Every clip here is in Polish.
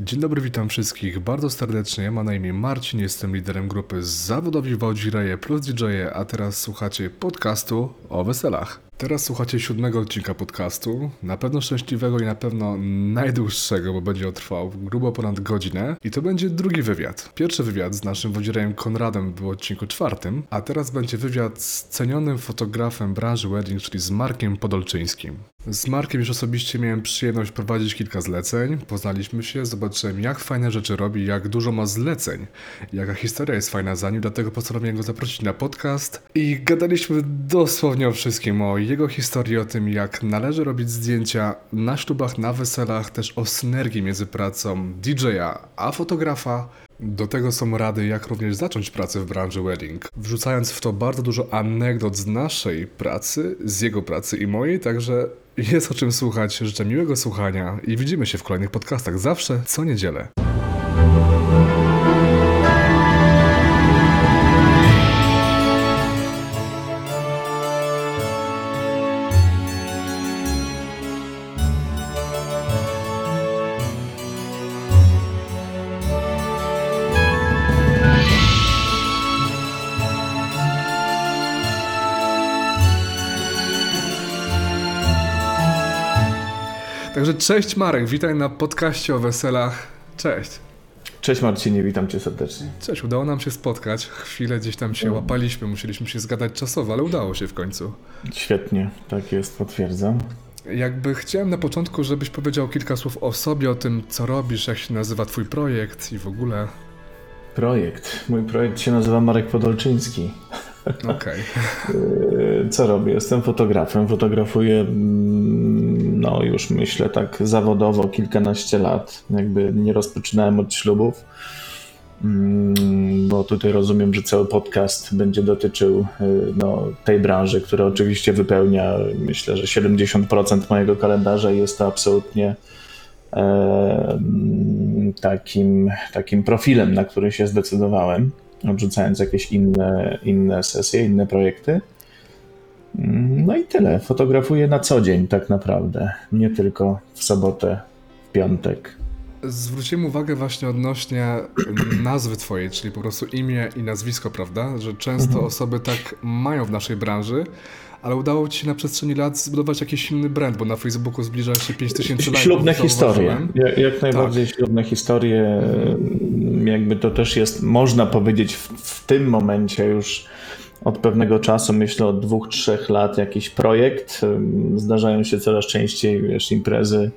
Dzień dobry, witam wszystkich bardzo serdecznie. Mam na imię Marcin, jestem liderem grupy Zawodowi Wałdzireje plus DJ, a teraz słuchacie podcastu o weselach. Teraz słuchacie siódmego odcinka podcastu, na pewno szczęśliwego i na pewno najdłuższego, bo będzie on trwał grubo ponad godzinę. I to będzie drugi wywiad. Pierwszy wywiad z naszym wodzirejem Konradem był odcinku czwartym, a teraz będzie wywiad z cenionym fotografem branży wedding, czyli z Markiem Podolczyńskim. Z Markiem już osobiście miałem przyjemność prowadzić kilka zleceń, poznaliśmy się, zobaczyłem jak fajne rzeczy robi, jak dużo ma zleceń, jaka historia jest fajna za nim, dlatego postanowiłem go zaprosić na podcast i gadaliśmy dosłownie o wszystkim, o jego historii, o tym jak należy robić zdjęcia na ślubach, na weselach, też o synergii między pracą DJ-a a fotografa, do tego są rady, jak również zacząć pracę w branży wedding, wrzucając w to bardzo dużo anegdot z naszej pracy, z jego pracy i mojej, także jest o czym słuchać. Życzę miłego słuchania i widzimy się w kolejnych podcastach zawsze co niedzielę. Także cześć Marek, witaj na podcaście o weselach. Cześć. Cześć Marcinie, witam cię serdecznie. Cześć, udało nam się spotkać. Chwilę gdzieś tam się łapaliśmy, musieliśmy się zgadać czasowo, ale udało się w końcu. Świetnie, tak jest, potwierdzam. Jakby chciałem na początku, żebyś powiedział kilka słów o sobie, o tym, co robisz, jak się nazywa twój projekt i w ogóle. Projekt. Mój projekt się nazywa Marek Podolczyński. Okej. Okay. Co robię? Jestem fotografem. Fotografuję, mm, no już myślę tak zawodowo kilkanaście lat. Jakby nie rozpoczynałem od ślubów, mm, bo tutaj rozumiem, że cały podcast będzie dotyczył y, no, tej branży, która oczywiście wypełnia myślę, że 70% mojego kalendarza i jest to absolutnie e, takim, takim profilem, na który się zdecydowałem odrzucając jakieś inne, inne sesje, inne projekty. No i tyle. Fotografuję na co dzień, tak naprawdę. Nie tylko w sobotę, w piątek. Zwróciłem uwagę właśnie odnośnie nazwy twojej, czyli po prostu imię i nazwisko, prawda? Że często mhm. osoby tak mają w naszej branży, ale udało ci się na przestrzeni lat zbudować jakiś inny brand, bo na Facebooku zbliża się 5000 lajków. Ślubne historie. Jak, jak najbardziej tak. ślubne historie. Mhm. Jakby to też jest, można powiedzieć, w, w tym momencie już od pewnego czasu, myślę od dwóch, trzech lat, jakiś projekt. Zdarzają się coraz częściej wiesz, imprezy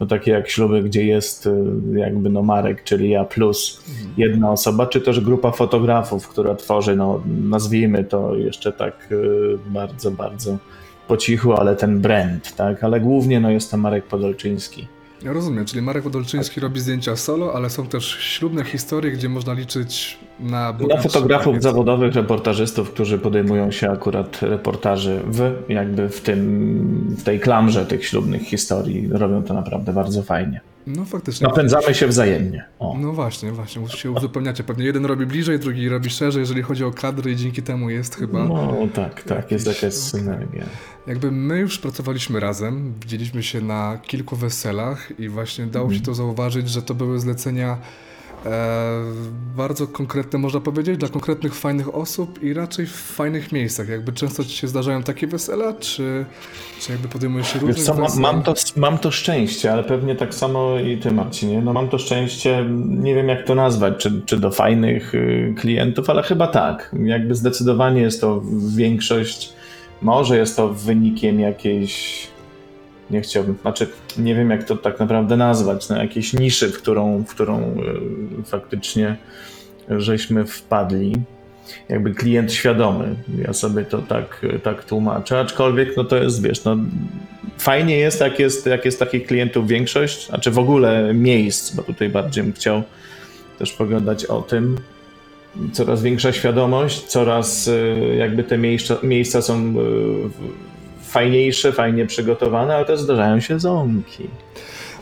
no takie jak śluby, gdzie jest y, jakby no Marek, czyli ja plus jedna osoba, czy też grupa fotografów, która tworzy, no nazwijmy to jeszcze tak y, bardzo, bardzo po cichu, ale ten brand, tak, ale głównie no jest to Marek Podolczyński. Ja rozumiem, czyli Marek Podolczyński robi zdjęcia solo, ale są też ślubne historie, gdzie można liczyć na... Dla fotografów zawodowych, reportażystów, którzy podejmują się akurat reportaży w jakby w tym, w tej klamrze tych ślubnych historii. Robią to naprawdę bardzo fajnie. No faktycznie. Napędzamy się wzajemnie. O. No właśnie, właśnie, się uzupełniacie. Pewnie jeden robi bliżej, drugi robi szerzej, jeżeli chodzi o kadry i dzięki temu jest chyba... No tak, tak, jest jakaś synergia. Jakby my już pracowaliśmy razem, widzieliśmy się na kilku weselach i właśnie dało się mhm. to zauważyć, że to były zlecenia e, bardzo konkretne, można powiedzieć, dla konkretnych, fajnych osób i raczej w fajnych miejscach. Jakby często ci się zdarzają takie wesela, czy, czy jakby podejmujesz się różnych co, mam, to, mam to szczęście, ale pewnie tak samo i ty Marcinie. No mam to szczęście, nie wiem jak to nazwać, czy, czy do fajnych y, klientów, ale chyba tak. Jakby zdecydowanie jest to większość, może jest to wynikiem jakiejś nie chciałbym, znaczy nie wiem jak to tak naprawdę nazwać, no jakieś niszy, w którą, w którą e, faktycznie żeśmy wpadli. Jakby klient świadomy, ja sobie to tak, tak tłumaczę, aczkolwiek no to jest, wiesz, no fajnie jest jak, jest, jak jest takich klientów większość, znaczy w ogóle miejsc, bo tutaj bardziej bym chciał też pogadać o tym, coraz większa świadomość, coraz e, jakby te miejsca, miejsca są e, fajniejsze, fajnie przygotowane, ale też zdarzają się ząbki.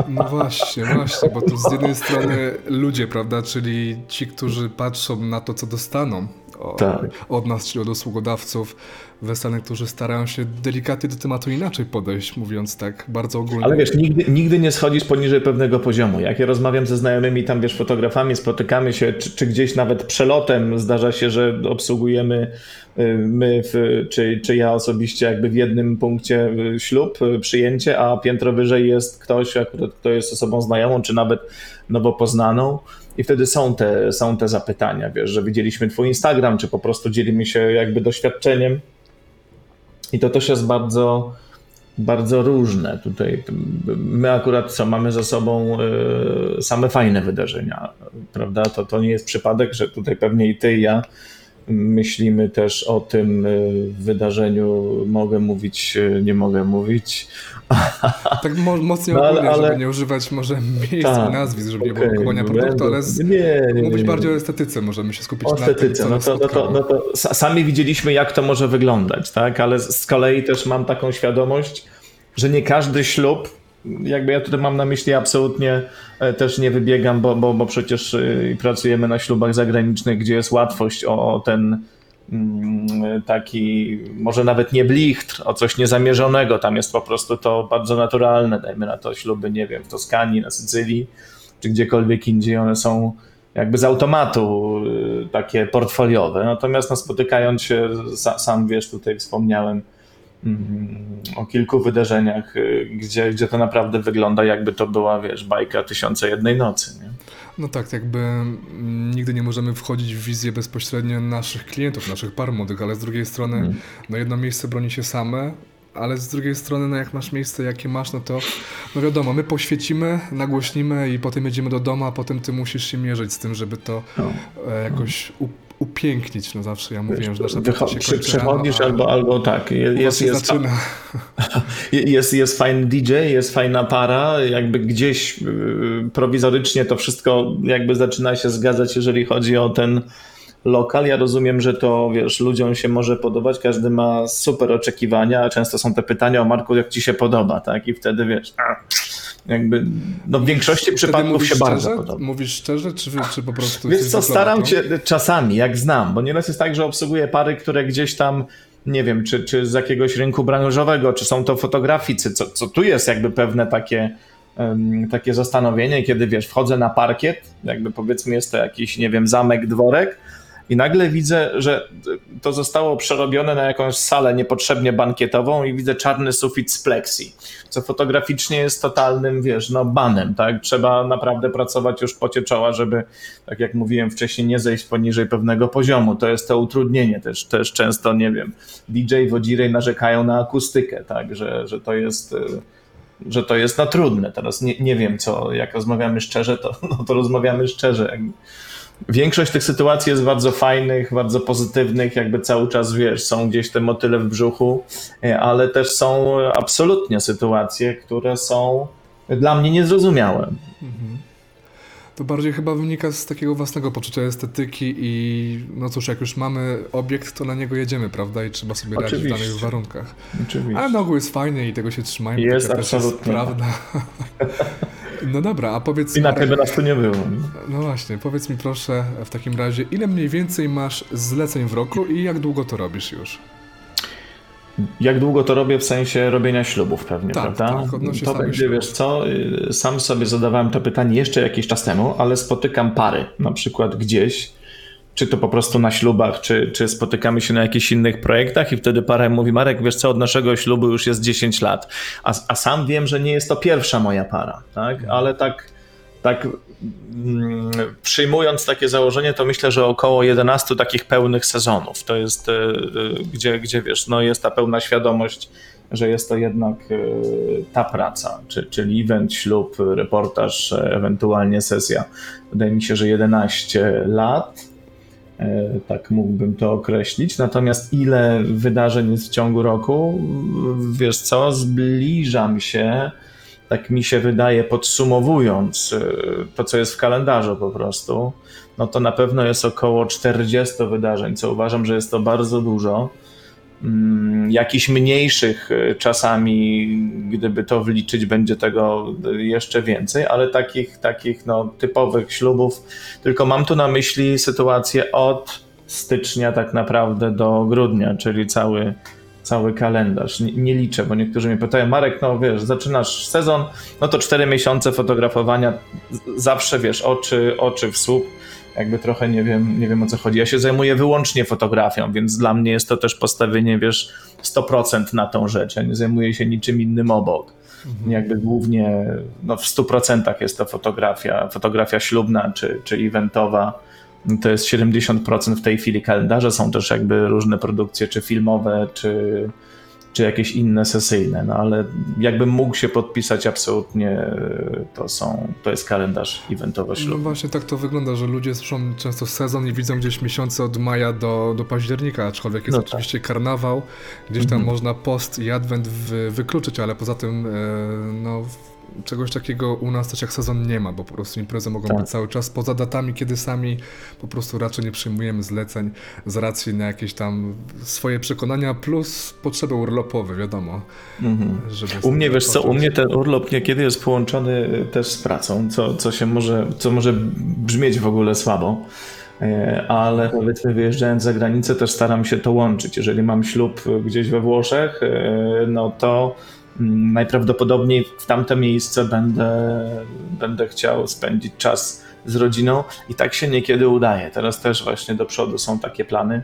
No właśnie, właśnie, bo to z jednej strony ludzie, prawda, czyli ci, którzy patrzą na to, co dostaną od, tak. od nas, czyli od usługodawców, weselnych, którzy starają się delikatnie do tematu inaczej podejść, mówiąc tak bardzo ogólnie. Ale wiesz, nigdy, nigdy nie schodzisz poniżej pewnego poziomu. Jak ja rozmawiam ze znajomymi tam, wiesz, fotografami, spotykamy się, czy, czy gdzieś nawet przelotem zdarza się, że obsługujemy y, my, w, czy, czy ja osobiście jakby w jednym punkcie y, ślub, y, przyjęcie, a piętro wyżej jest ktoś, akurat, kto jest osobą znajomą, czy nawet nowo poznaną. I wtedy są te, są te zapytania, wiesz, że widzieliśmy twój Instagram, czy po prostu dzielimy się jakby doświadczeniem. I to też jest bardzo, bardzo różne. Tutaj my akurat co mamy za sobą y, same fajne wydarzenia, prawda? To, to nie jest przypadek, że tutaj pewnie i ty i ja myślimy też o tym y, wydarzeniu, mogę mówić, y, nie mogę mówić. Tak mo mocniej No, ogólnie, ale- żeby nie używać może miejsc Tak, i nazwisk, żeby nie okej, było kupowania no produktu, ale z... nie, nie, nie, mówić nie. bardziej o estetyce, możemy się skupić O na tym, estetyce, co no to, no, to, no to sa- sami widzieliśmy, jak to może wyglądać, tak? Ale z kolei też mam taką świadomość, że nie każdy ślub, jakby ja tutaj mam na myśli absolutnie e, też nie wybiegam, bo, bo, bo przecież e, pracujemy na ślubach zagranicznych, gdzie jest łatwość o, ten mm, taki, może nawet nie blichtr, o coś niezamierzonego, tam jest po prostu to bardzo naturalne, dajmy na to śluby, nie wiem, w Toskanii, na Sycylii, czy gdziekolwiek indziej, one są jakby z automatu y, takie portfoliowe. Natomiast no, spotykając się, sa, sam wiesz, tutaj wspomniałem o kilku wydarzeniach, y, gdzie, gdzie to naprawdę wygląda jakby to była, wiesz, bajka tysiące jednej nocy. Nie? No tak, jakby mm, nigdy nie możemy wchodzić w wizję bezpośrednio naszych klientów, naszych par młodych, ale z drugiej strony Mhm. no jedno miejsce broni się same, ale z drugiej strony no jak masz miejsce, jakie masz, no to no wiadomo, my poświecimy, nagłośnimy i potem jedziemy do domu, a potem ty musisz się mierzyć z tym, żeby to No. e, jakoś u, upięknić, no zawsze ja mówiłem, że nasza Wycho- się przy, kończy przechodzisz rano, albo, albo tak, jest, jest, zaczyna. jest, jest fajny DJ, jest fajna para, jakby gdzieś yy, prowizorycznie to wszystko jakby zaczyna się zgadzać, jeżeli chodzi o ten lokal. Ja rozumiem, że to wiesz, ludziom się może podobać, każdy ma super oczekiwania, a często są te pytania o Marku, jak ci się podoba, tak? I wtedy wiesz, a, jakby no w większości przypadków się bardzo szczerze? podoba. Mówisz szczerze, czy, czy po prostu... Wiesz co, staram się czasami, jak znam, bo nieraz jest tak, że obsługuję pary, które gdzieś tam, nie wiem, czy, czy z jakiegoś rynku branżowego, czy są to fotograficy, co, co tu jest jakby pewne takie, em, takie zastanowienie, kiedy wiesz, wchodzę na parkiet, jakby powiedzmy jest to jakiś, nie wiem, zamek, dworek i nagle widzę, że to zostało przerobione na jakąś salę niepotrzebnie bankietową i widzę czarny sufit z plexi, co fotograficznie jest totalnym, wiesz, no banem, tak? Trzeba naprawdę pracować już pocie czoła, żeby, tak jak mówiłem wcześniej, nie zejść poniżej pewnego poziomu. To jest to utrudnienie też, też często, nie wiem, DJ, wodzirej narzekają na akustykę, tak? Że, że to jest... y, Że to jest no trudne. Teraz nie, nie wiem, co, jak rozmawiamy szczerze, to, no, to rozmawiamy szczerze. Większość tych sytuacji jest bardzo fajnych, bardzo pozytywnych, jakby cały czas wiesz, są gdzieś te motyle w brzuchu, e, ale też są absolutnie sytuacje, które są dla mnie niezrozumiałe. To bardziej chyba wynika z takiego własnego poczucia estetyki i no cóż, jak już mamy obiekt, to na niego jedziemy, prawda? I trzeba sobie radzić w Oczywiście. danych warunkach. Oczywiście. Ale na ogół jest fajnie i tego się trzymajmy. Jest, absolutnie. prawda. No dobra, a powiedz Inaczej Marek, by nas tu nie było. No właśnie, powiedz mi proszę w takim razie, ile mniej więcej masz zleceń w roku i jak długo to robisz już? Jak długo to robię w sensie robienia ślubów pewnie, Tak, prawda? tak, to będzie, ślubów. wiesz co, y, sam sobie zadawałem to pytanie jeszcze jakiś czas temu, ale spotykam pary, na przykład gdzieś, czy to po prostu na ślubach, czy, czy spotykamy się na jakichś innych projektach i wtedy para mówi, Marek, wiesz co, od naszego ślubu już jest 10 lat, a, a sam wiem, że nie jest to pierwsza moja para, tak? Ale tak, tak przyjmując takie założenie, to myślę, że około 11 takich pełnych sezonów. To jest, y, y, gdzie, gdzie wiesz, no jest ta pełna świadomość, że jest to jednak y, ta praca, czy, czyli event, ślub, reportaż, e, ewentualnie sesja. Wydaje mi się, że 11 lat. e, Tak mógłbym to określić. Natomiast ile wydarzeń jest w ciągu roku? Wiesz co, zbliżam się tak mi się wydaje, podsumowując y, to, co jest w kalendarzu po prostu, no to na pewno jest około 40 wydarzeń, co uważam, że jest to bardzo dużo. Mm, Jakichś mniejszych y, czasami, gdyby to wliczyć, będzie tego y, jeszcze więcej, ale takich, takich no, typowych ślubów, tylko mam tu na myśli sytuację od stycznia tak naprawdę do grudnia, czyli cały, cały kalendarz. Nie, nie, liczę, bo niektórzy mnie pytają, Marek, no wiesz, zaczynasz sezon, no to cztery miesiące fotografowania, zawsze wiesz, oczy, oczy w słup, jakby trochę nie wiem, nie wiem o co chodzi. Ja się zajmuję wyłącznie fotografią, więc dla mnie jest to też postawienie, wiesz, 100% na tą rzecz. Ja nie zajmuję się niczym innym obok. Mhm. Jakby głównie no w 100% jest to fotografia, fotografia ślubna czy, czy eventowa. To jest 70% w tej chwili kalendarza. Są też jakby różne produkcje, czy filmowe, czy, czy jakieś inne sesyjne, no ale jakbym mógł się podpisać absolutnie, to są, to jest kalendarz eventowy ślubny. No właśnie tak to wygląda, że ludzie słyszą często sezon i widzą gdzieś miesiące od maja do, do października, aczkolwiek jest no tak. oczywiście karnawał, gdzieś tam mhm. można post i adwent wy, wykluczyć, ale poza tym e, no czegoś takiego u nas też jak sezon nie ma, bo po prostu imprezy mogą tak. być cały czas poza datami, kiedy sami po prostu raczej nie przyjmujemy zleceń z racji na jakieś tam swoje przekonania plus potrzeby urlopowe, wiadomo. Mhm. u mnie, wiesz co, u mnie ten urlop niekiedy jest połączony też z pracą, co, co się może, co może brzmieć w ogóle słabo e, ale powiedzmy wyjeżdżając za granicę też staram się to łączyć. Jeżeli mam ślub gdzieś we Włoszech, e, no to najprawdopodobniej w tamte miejsce będę, będę chciał spędzić czas z rodziną i tak się niekiedy udaje. Teraz też właśnie do przodu są takie plany,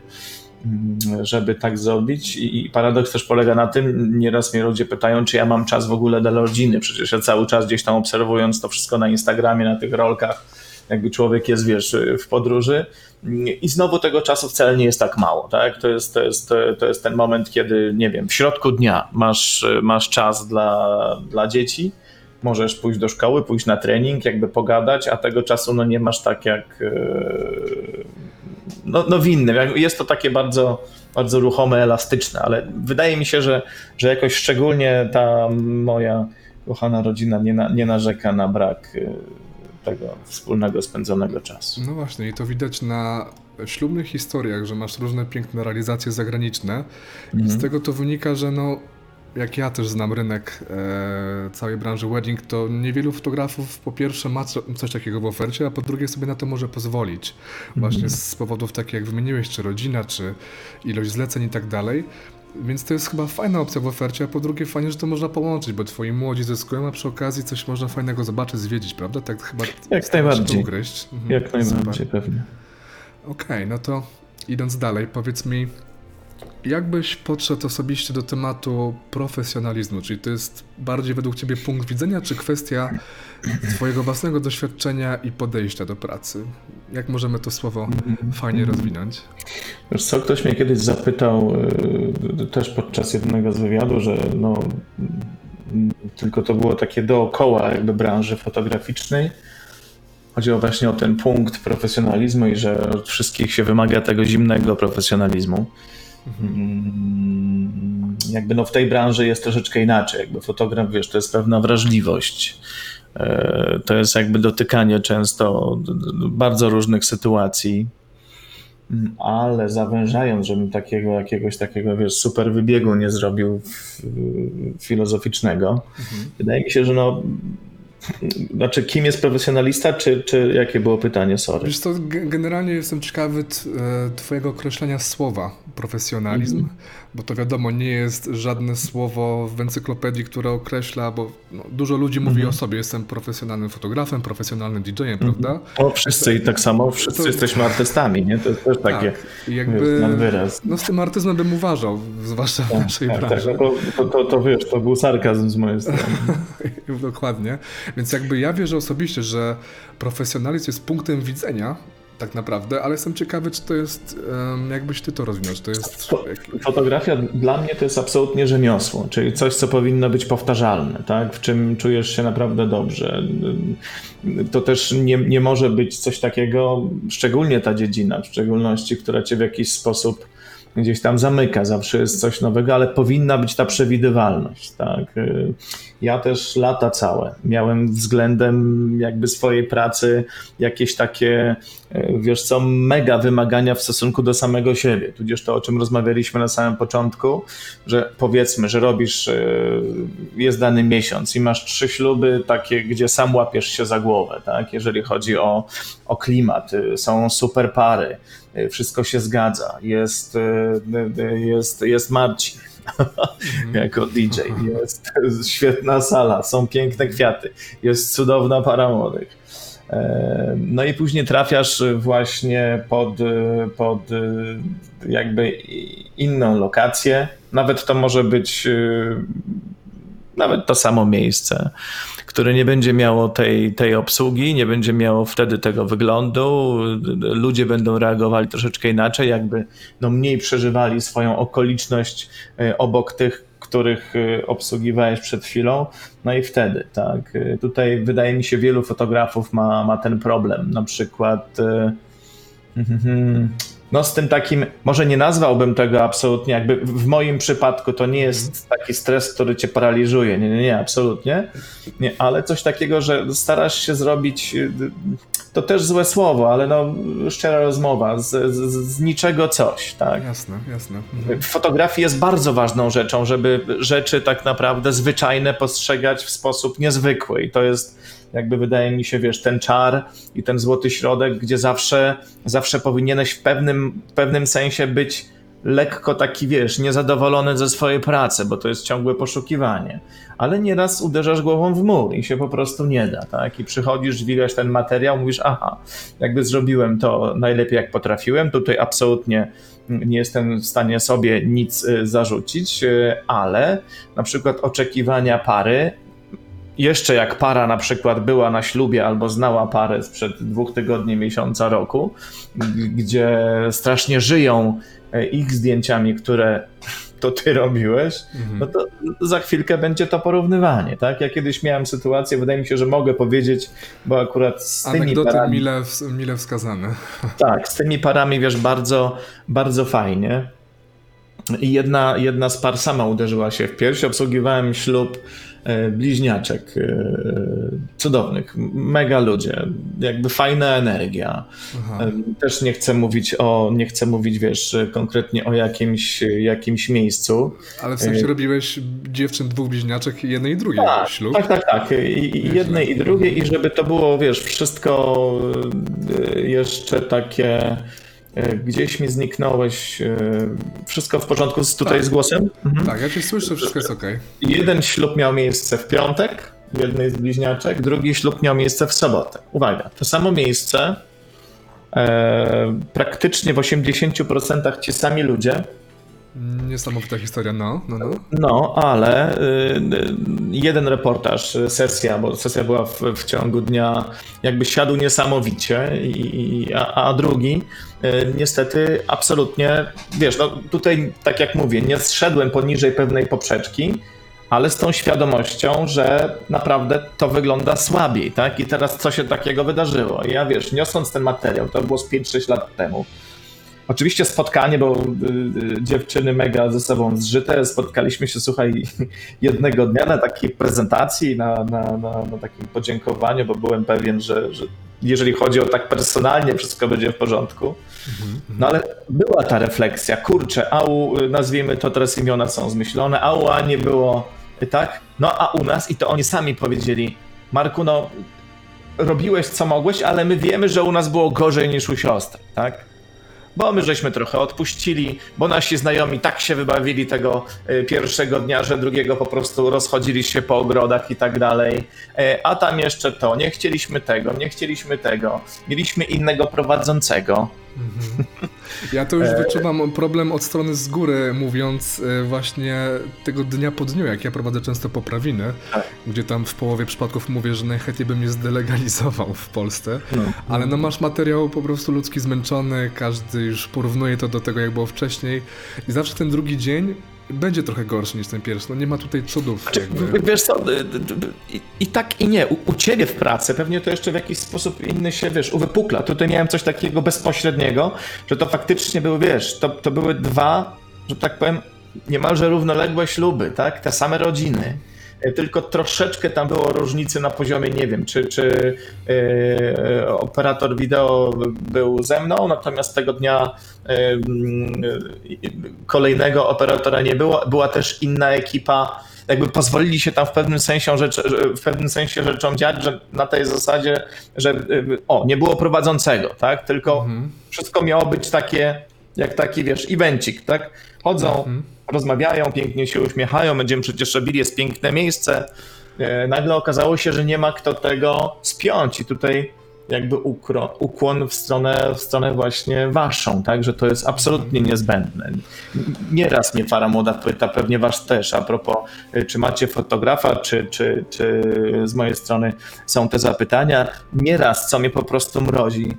mm, żeby tak zrobić i paradoks też polega na tym, nieraz mnie ludzie pytają, czy ja mam czas w ogóle dla rodziny, przecież ja cały czas gdzieś tam obserwując to wszystko na Instagramie, na tych rolkach, jakby człowiek jest, wiesz, w podróży i znowu tego czasu wcale nie jest tak mało, tak? To jest, to jest, to jest ten moment, kiedy, nie wiem, w środku dnia masz, masz czas dla, dla dzieci, możesz pójść do szkoły, pójść na trening, jakby pogadać, a tego czasu no nie masz tak jak e, no, no w innym. Jest to takie bardzo, bardzo ruchome, elastyczne, ale wydaje mi się, że, że jakoś szczególnie ta moja kochana rodzina nie, na, nie narzeka na brak e, tego wspólnego spędzonego czasu. No właśnie, i to widać na ślubnych historiach, że masz różne piękne realizacje zagraniczne mhm. i z mhm. tego to wynika, że no jak ja też znam rynek e, całej branży wedding, to niewielu fotografów po pierwsze ma coś takiego w ofercie, a po drugie sobie na to może pozwolić. Właśnie mm. z powodów takich jak wymieniłeś, czy rodzina, czy ilość zleceń i tak dalej. Więc to jest chyba fajna opcja w ofercie, a po drugie fajnie, że to można połączyć, bo twoi młodzi zyskują, a przy okazji coś można fajnego zobaczyć, zwiedzić, prawda? Tak chyba Jak najbardziej. ugryźć. Mhm. Jak najbardziej, Super. pewnie. Okej, okay, no to idąc dalej, powiedz mi, jak byś podszedł osobiście do tematu profesjonalizmu? Czyli to jest bardziej według Ciebie punkt widzenia, czy kwestia Twojego własnego doświadczenia i podejścia do pracy? Jak możemy to słowo fajnie rozwinąć? Wiesz co, ktoś mnie kiedyś zapytał y, też podczas jednego z wywiadu, że no, tylko to było takie dookoła jakby branży fotograficznej. Chodziło właśnie o ten punkt profesjonalizmu i że od wszystkich się wymaga tego zimnego profesjonalizmu. Mhm. Jakby no w tej branży jest troszeczkę inaczej. Jakby fotograf, wiesz, to jest pewna wrażliwość. E, to jest jakby dotykanie często bardzo różnych sytuacji, ale zawężając, żebym takiego jakiegoś takiego, wiesz, super wybiegu nie zrobił filozoficznego, mhm. wydaje mi się, że no znaczy, kim jest profesjonalista, czy, czy jakie było pytanie? Sorry. Wiesz to generalnie jestem ciekawy e, twojego określenia słowa profesjonalizm, mm -hmm. Bo to wiadomo, nie jest żadne słowo w encyklopedii, które określa, bo no, dużo ludzi mówi -hmm. o sobie, jestem profesjonalnym fotografem, profesjonalnym DJ-em, prawda? O, wszyscy i tak samo, wszyscy to... jesteśmy artystami, nie? To jest też takie tak, jakby, wyraz. No z tym artyzmem bym uważał, zwłaszcza w tak, naszej tak, branży. Tak, no to, to, to, wiesz, to był sarkazm z mojej strony. Dokładnie. Więc jakby ja wierzę osobiście, że profesjonalizm jest punktem widzenia tak naprawdę, ale jestem ciekawy, czy to jest, jakbyś ty to rozwinął, to jest... Fotografia dla mnie to jest absolutnie rzemiosło, czyli coś, co powinno być powtarzalne, tak? w czym czujesz się naprawdę dobrze. To też nie, nie może być coś takiego, szczególnie ta dziedzina, w szczególności, która cię w jakiś sposób gdzieś tam zamyka, zawsze jest coś nowego, ale powinna być ta przewidywalność. Tak? Ja też lata całe miałem względem jakby swojej pracy jakieś takie, wiesz co, mega wymagania w stosunku do samego siebie. Tudzież to, o czym rozmawialiśmy na samym początku, że powiedzmy, że robisz, e, jest dany miesiąc i masz trzy śluby takie, gdzie sam łapiesz się za głowę, tak? jeżeli chodzi o, o klimat, są super pary, y, wszystko się zgadza. Jest, y, y, jest, jest Marcin jako DJ, jest świetna sala, są piękne kwiaty, jest cudowna para młodych. E, No i później trafiasz właśnie pod, pod jakby inną lokację. Nawet to może być nawet to samo miejsce, które nie będzie miało tej, tej obsługi, nie będzie miało wtedy tego wyglądu. Ludzie będą reagowali troszeczkę inaczej, jakby no mniej przeżywali swoją okoliczność e, obok tych, których e, obsługiwałeś przed chwilą. No i wtedy, tak. E, Tutaj wydaje mi się, wielu fotografów ma, ma ten problem. Na przykład. mhm, no z tym takim, może nie nazwałbym tego absolutnie, jakby w moim przypadku to nie jest taki stres, który cię paraliżuje, nie, nie, nie, absolutnie, nie, ale coś takiego, że starasz się zrobić, y, to też złe słowo, ale no szczera rozmowa, z, z, z niczego coś, tak. Jasne, jasne. Mhm. W fotografii jest bardzo ważną rzeczą, żeby rzeczy tak naprawdę zwyczajne postrzegać w sposób niezwykły i to jest jakby wydaje mi się, wiesz, ten czar i ten złoty środek, gdzie zawsze, zawsze powinieneś w pewnym, w pewnym sensie być lekko taki, wiesz, niezadowolony ze swojej pracy, bo to jest ciągłe poszukiwanie. Ale nieraz uderzasz głową w mur i się po prostu nie da, tak? I przychodzisz, dźwigasz ten materiał, mówisz, aha, jakby zrobiłem to najlepiej jak potrafiłem, tutaj absolutnie nie jestem w stanie sobie nic y, zarzucić, y, ale na przykład oczekiwania pary jeszcze jak para na przykład była na ślubie albo znała parę sprzed dwóch tygodni, miesiąca, roku, gdzie strasznie żyją e, ich zdjęciami, które to ty robiłeś, no to za chwilkę będzie to porównywanie, tak? Ja kiedyś miałem sytuację, wydaje mi się, że mogę powiedzieć, bo akurat z tymi Anegdoty parami... mile, mile wskazane. Tak, z tymi parami, wiesz, bardzo, bardzo fajnie. I jedna, jedna z par sama uderzyła się w pierś. Obsługiwałem ślub bliźniaczek e, cudownych, mega ludzie, jakby fajna energia. Aha. E, Też nie chcę mówić o, nie chcę mówić, wiesz, konkretnie o jakimś, jakimś miejscu. Ale w sensie robiłeś dziewczyn dwóch bliźniaczek, jednej i drugiej Tak, ślub. tak, tak, tak. I, jednej i drugiej i żeby to było, wiesz, wszystko e, jeszcze takie e, gdzieś mi zniknąłeś, e, wszystko w porządku z, tutaj Tak. z głosem? Mhm. Tak, ja cię słyszę, wszystko jest okej. Jeden ślub miał miejsce w piątek, w jednej z bliźniaczek, drugi ślub miał miejsce w sobotę. Uwaga, to samo miejsce, e, praktycznie w 80% ci sami ludzie, Niesamowita historia, no, no, no. No, ale y, jeden reportaż, sesja, bo sesja była w, w ciągu dnia, jakby siadł niesamowicie, i- a, a drugi y, niestety absolutnie, wiesz, no tutaj tak jak mówię, nie zszedłem poniżej pewnej poprzeczki, ale z tą świadomością, że naprawdę to wygląda słabiej, tak? I teraz co się takiego wydarzyło? Ja wiesz, niosąc ten materiał, to było z 5-6 lat temu, Oczywiście spotkanie, bo y, y, dziewczyny mega ze sobą zżyte. Spotkaliśmy się, słuchaj, jednego dnia na takiej prezentacji, na, na, na, na takim podziękowaniu, bo byłem pewien, że, że jeżeli chodzi o tak personalnie, wszystko będzie w porządku. No ale była ta refleksja, kurczę, a u, nazwijmy to teraz imiona są zmyślone, a u Ani było tak, no a u nas i to oni sami powiedzieli, Marku, no robiłeś co mogłeś, ale my wiemy, że u nas było gorzej niż u siostry, tak? Bo my żeśmy trochę odpuścili, bo nasi znajomi tak się wybawili tego y, pierwszego dnia, że drugiego po prostu rozchodzili się po ogrodach i tak dalej. E, A tam jeszcze to, nie chcieliśmy tego, nie chcieliśmy tego, mieliśmy innego prowadzącego. Ja to już wyczuwam problem od strony z góry, mówiąc e, właśnie tego dnia po dniu, jak ja prowadzę często poprawiny, Tak. gdzie tam w połowie przypadków mówię, że najchętniej bym je zdelegalizował w Polsce, No. ale no masz materiał po prostu ludzki zmęczony, każdy już porównuje to do tego, jak było wcześniej i zawsze ten drugi dzień będzie trochę gorszy niż ten pierwszy, no nie ma tutaj cudów. Znaczy, wiesz co, i, i tak i nie. U, u ciebie w pracy pewnie to jeszcze w jakiś sposób inny się, wiesz, uwypukla. Tutaj miałem coś takiego bezpośredniego, że to faktycznie były, wiesz, to, to były dwa, że tak powiem, niemalże równoległe śluby, tak? Te same rodziny. E, Tylko troszeczkę tam było różnicy na poziomie, nie wiem, czy, czy e, operator wideo był ze mną, natomiast tego dnia e, mm, e, kolejnego operatora nie było. Była też inna ekipa jakby pozwolili się tam w pewnym sensie, rzecz, w pewnym sensie rzeczom dziać, że na tej zasadzie, że o, nie było prowadzącego, tak? Tylko Mhm. wszystko miało być takie, jak taki, wiesz, evencik, tak? Chodzą, Mhm. rozmawiają, pięknie się uśmiechają, będziemy przecież robili, jest piękne miejsce. E, Nagle okazało się, że nie ma kto tego spiąć i tutaj jakby ukro, ukłon w stronę, w stronę właśnie waszą, tak, że to jest absolutnie niezbędne. Nieraz mnie Fara Młoda pyta, pewnie was też, a propos, y, czy macie fotografa, czy, czy, czy z mojej strony są te zapytania. Nieraz, co mnie po prostu mrozi,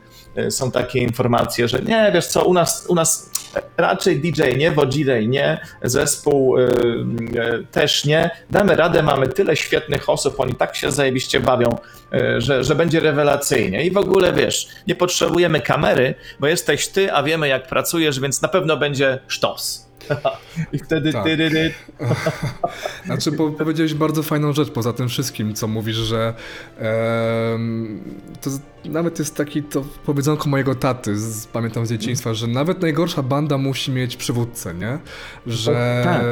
są takie informacje, że nie, wiesz co, u nas, u nas raczej DJ nie, Wodzirej nie, zespół y, y, też nie, damy radę, mamy tyle świetnych osób, oni tak się zajebiście bawią, że, że będzie rewelacyjnie i w ogóle wiesz, nie potrzebujemy kamery, bo jesteś ty, a wiemy jak pracujesz, więc na pewno będzie sztos. I wtedy Tak. ty, ty, ty, Znaczy, po, powiedziałeś bardzo fajną rzecz poza tym wszystkim, co mówisz, że to nawet jest taki to powiedzonko mojego taty, z, pamiętam z dzieciństwa, że nawet najgorsza banda musi mieć przywódcę, nie? Że tak.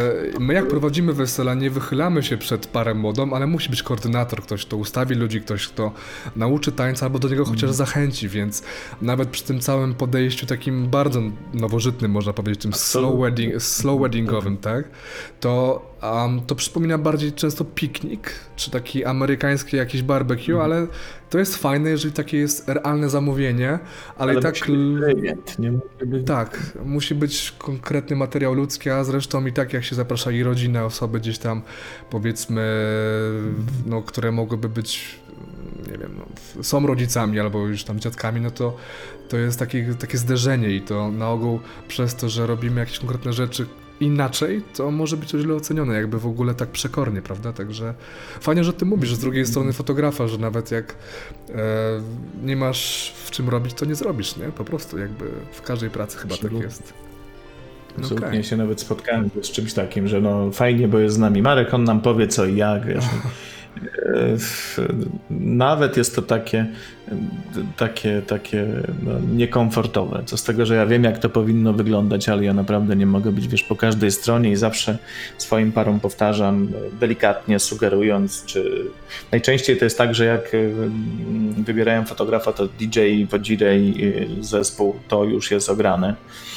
my jak prowadzimy wesela, nie wychylamy się przed parą młodą, ale musi być koordynator, ktoś, kto ustawi ludzi, ktoś, kto nauczy tańca albo do niego chociaż zachęci, więc nawet przy tym całym podejściu takim bardzo nowożytnym, można powiedzieć, tym slow, wedding, slow weddingowym, tak? To, um, to przypomina bardziej często piknik, czy taki amerykański jakiś barbecue, ale to jest fajne, jeżeli takie jest realne zamówienie, ale, i tak... klient, nie musi być... Tak, musi być konkretny materiał ludzki, a zresztą i tak jak się zaprasza i rodzinę, osoby gdzieś tam powiedzmy, no, które mogłyby być, nie wiem, no, są rodzicami albo już tam dziadkami, no to to jest takie, takie zderzenie i to na ogół przez to, że robimy jakieś konkretne rzeczy inaczej, to może być to źle ocenione, jakby w ogóle tak przekornie, prawda? Także fajnie, że ty mówisz, że z drugiej strony fotografa, że nawet jak e, nie masz w czym robić, to nie zrobisz, nie? Po prostu jakby w każdej pracy chyba tak Absolutnie. jest. Absolutnie okej. się nawet spotkałem z czymś takim, że no fajnie, bo jest z nami Marek, on nam powie co i jak, wiesz. E, Nawet jest to takie, takie, takie no, niekomfortowe. Co z tego, że ja wiem, jak to powinno wyglądać, ale ja naprawdę nie mogę być, wiesz, po każdej stronie i zawsze swoim parom powtarzam, delikatnie sugerując, czy najczęściej to jest tak, że jak mm, wybierają fotografa, to DJ, Wodzirej, y, zespół, to już jest ograne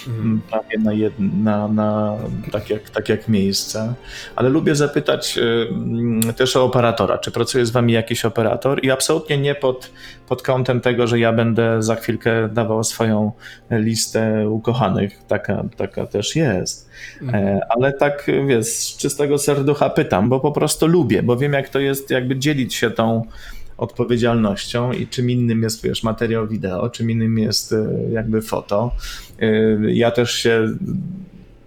Mhm. prawie na, jed, na, na tak, jak, tak jak miejsce. Ale lubię zapytać y, mm, też o operatora. Czy pracuje z wami jakiś operator? I absolutnie nie pod, pod kątem tego, że ja będę za chwilkę dawał swoją listę ukochanych. Taka, taka też jest. E, Ale tak, wiesz, z czystego serducha pytam, bo po prostu lubię, bo wiem, jak to jest, jakby dzielić się tą odpowiedzialnością i czym innym jest, wiesz, materiał wideo, czym innym jest e, jakby foto. E, Ja też się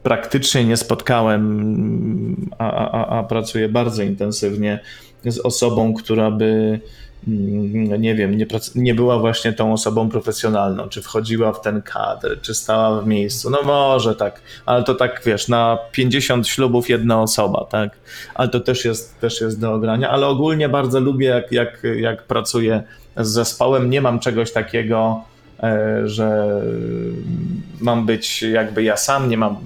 praktycznie nie spotkałem, a, a- a pracuję bardzo intensywnie z osobą, która by mm, nie wiem, nie, nie była właśnie tą osobą profesjonalną, czy wchodziła w ten kadr, czy stała w miejscu. No może tak, ale to tak wiesz, na 50 ślubów jedna osoba, tak? Ale to też jest, też jest do ogrania, ale ogólnie bardzo lubię, jak, jak, jak pracuję z zespołem. Nie mam czegoś takiego, e, że mam być jakby ja sam, nie mam,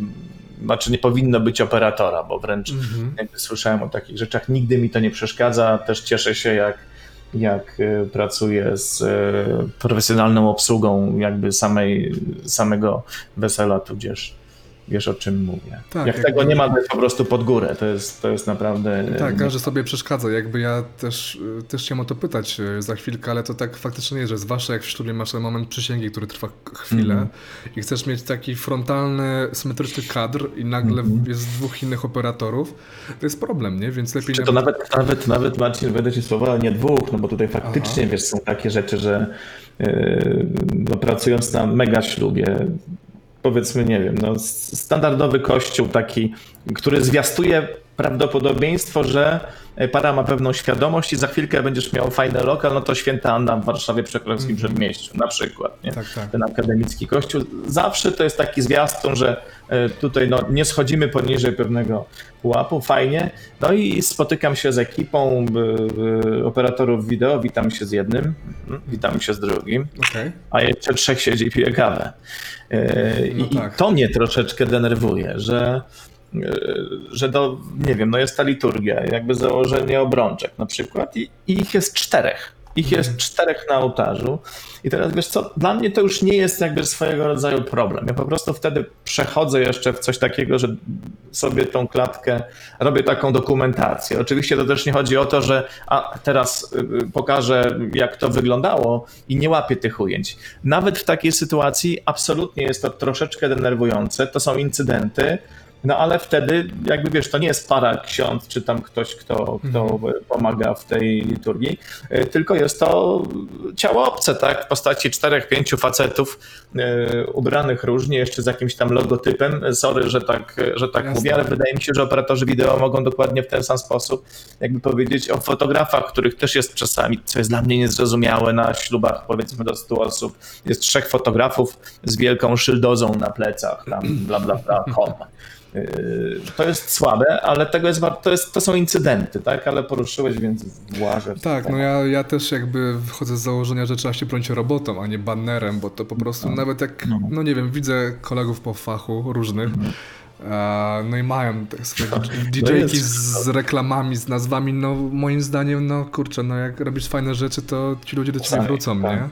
znaczy nie powinno być operatora, bo wręcz Mhm. jakby słyszałem o takich rzeczach, nigdy mi to nie przeszkadza, też cieszę się jak, jak e, pracuję z e, profesjonalną obsługą jakby samej, samego wesela, tudzież wiesz o czym mówię. Tak, jak jakby- tego nie ma, to jest po prostu pod górę, to jest, to jest naprawdę... e, Tak, każdy sobie przeszkadza. Jakby ja też, y, też chciałem o to pytać y, za chwilkę, ale to tak faktycznie jest, że zwłaszcza jak w ślubie masz ten moment przysięgi, który trwa chwilę Mhm. i chcesz mieć taki frontalny, symetryczny kadr i nagle Mhm. jest dwóch innych operatorów, to jest problem, nie? Więc lepiej... Czy to nawet, nawet, nawet Marcin, będę ci słowa, ale nie dwóch, no bo tutaj faktycznie, Aha. wiesz, są takie rzeczy, że no, pracując na mega ślubie, powiedzmy, nie wiem, no, standardowy kościół taki, który zwiastuje prawdopodobieństwo, że para ma pewną świadomość i za chwilkę będziesz miał fajny lokal, no to święta Anna w Warszawie przy Królewskim Przedmieściu na przykład, nie? Tak, tak. ten akademicki kościół. Zawsze to jest taki zwiastun, że e, tutaj no, nie schodzimy poniżej pewnego pułapu, fajnie. No i spotykam się z ekipą e, e, operatorów wideo, witam się z jednym, mhm, witam się z drugim, Okej. a jeszcze trzech siedzi i pije kawę. E, No I, tak. I to mnie troszeczkę denerwuje, że że do, nie wiem, no jest ta liturgia, jakby założenie obrączek na przykład i, i ich jest czterech. Ich jest czterech na ołtarzu. I teraz wiesz co, dla mnie to już nie jest jakby swojego rodzaju problem. Ja po prostu wtedy przechodzę jeszcze w coś takiego, że sobie tą klatkę robię taką dokumentację. Oczywiście to też nie chodzi o to, że a teraz y, pokażę, jak to wyglądało i nie łapię tych ujęć. Nawet w takiej sytuacji absolutnie jest to troszeczkę denerwujące. To są incydenty, no ale wtedy, jakby wiesz, to nie jest para ksiądz, czy tam ktoś, kto, kto Mhm. pomaga w tej liturgii, y, tylko jest to ciało obce, tak? W postaci czterech, pięciu facetów y, ubranych różnie, jeszcze z jakimś tam logotypem. Sorry, że tak, że tak Jasne. mówię, ale wydaje mi się, że operatorzy wideo mogą dokładnie w ten sam sposób jakby powiedzieć o fotografach, których też jest czasami, co jest dla mnie niezrozumiałe na ślubach, powiedzmy do 100 osób. Jest trzech fotografów z wielką szyldozą na plecach, tam bla bla bla, com. Yy, To jest słabe, ale tego jest, to, jest, to są incydenty, tak? Ale poruszyłeś, więc włażę. Tak, no ja, ja też jakby wychodzę z założenia, że trzeba się bronić robotą, a nie bannerem, bo to po prostu nawet jak, No. no nie wiem, widzę kolegów po fachu różnych, e, no i mają swoje DJ-ki jest- z reklamami, z nazwami, no moim zdaniem, no kurczę, no jak robisz fajne rzeczy, to ci ludzie do ciebie Tak, wrócą, tak. nie? A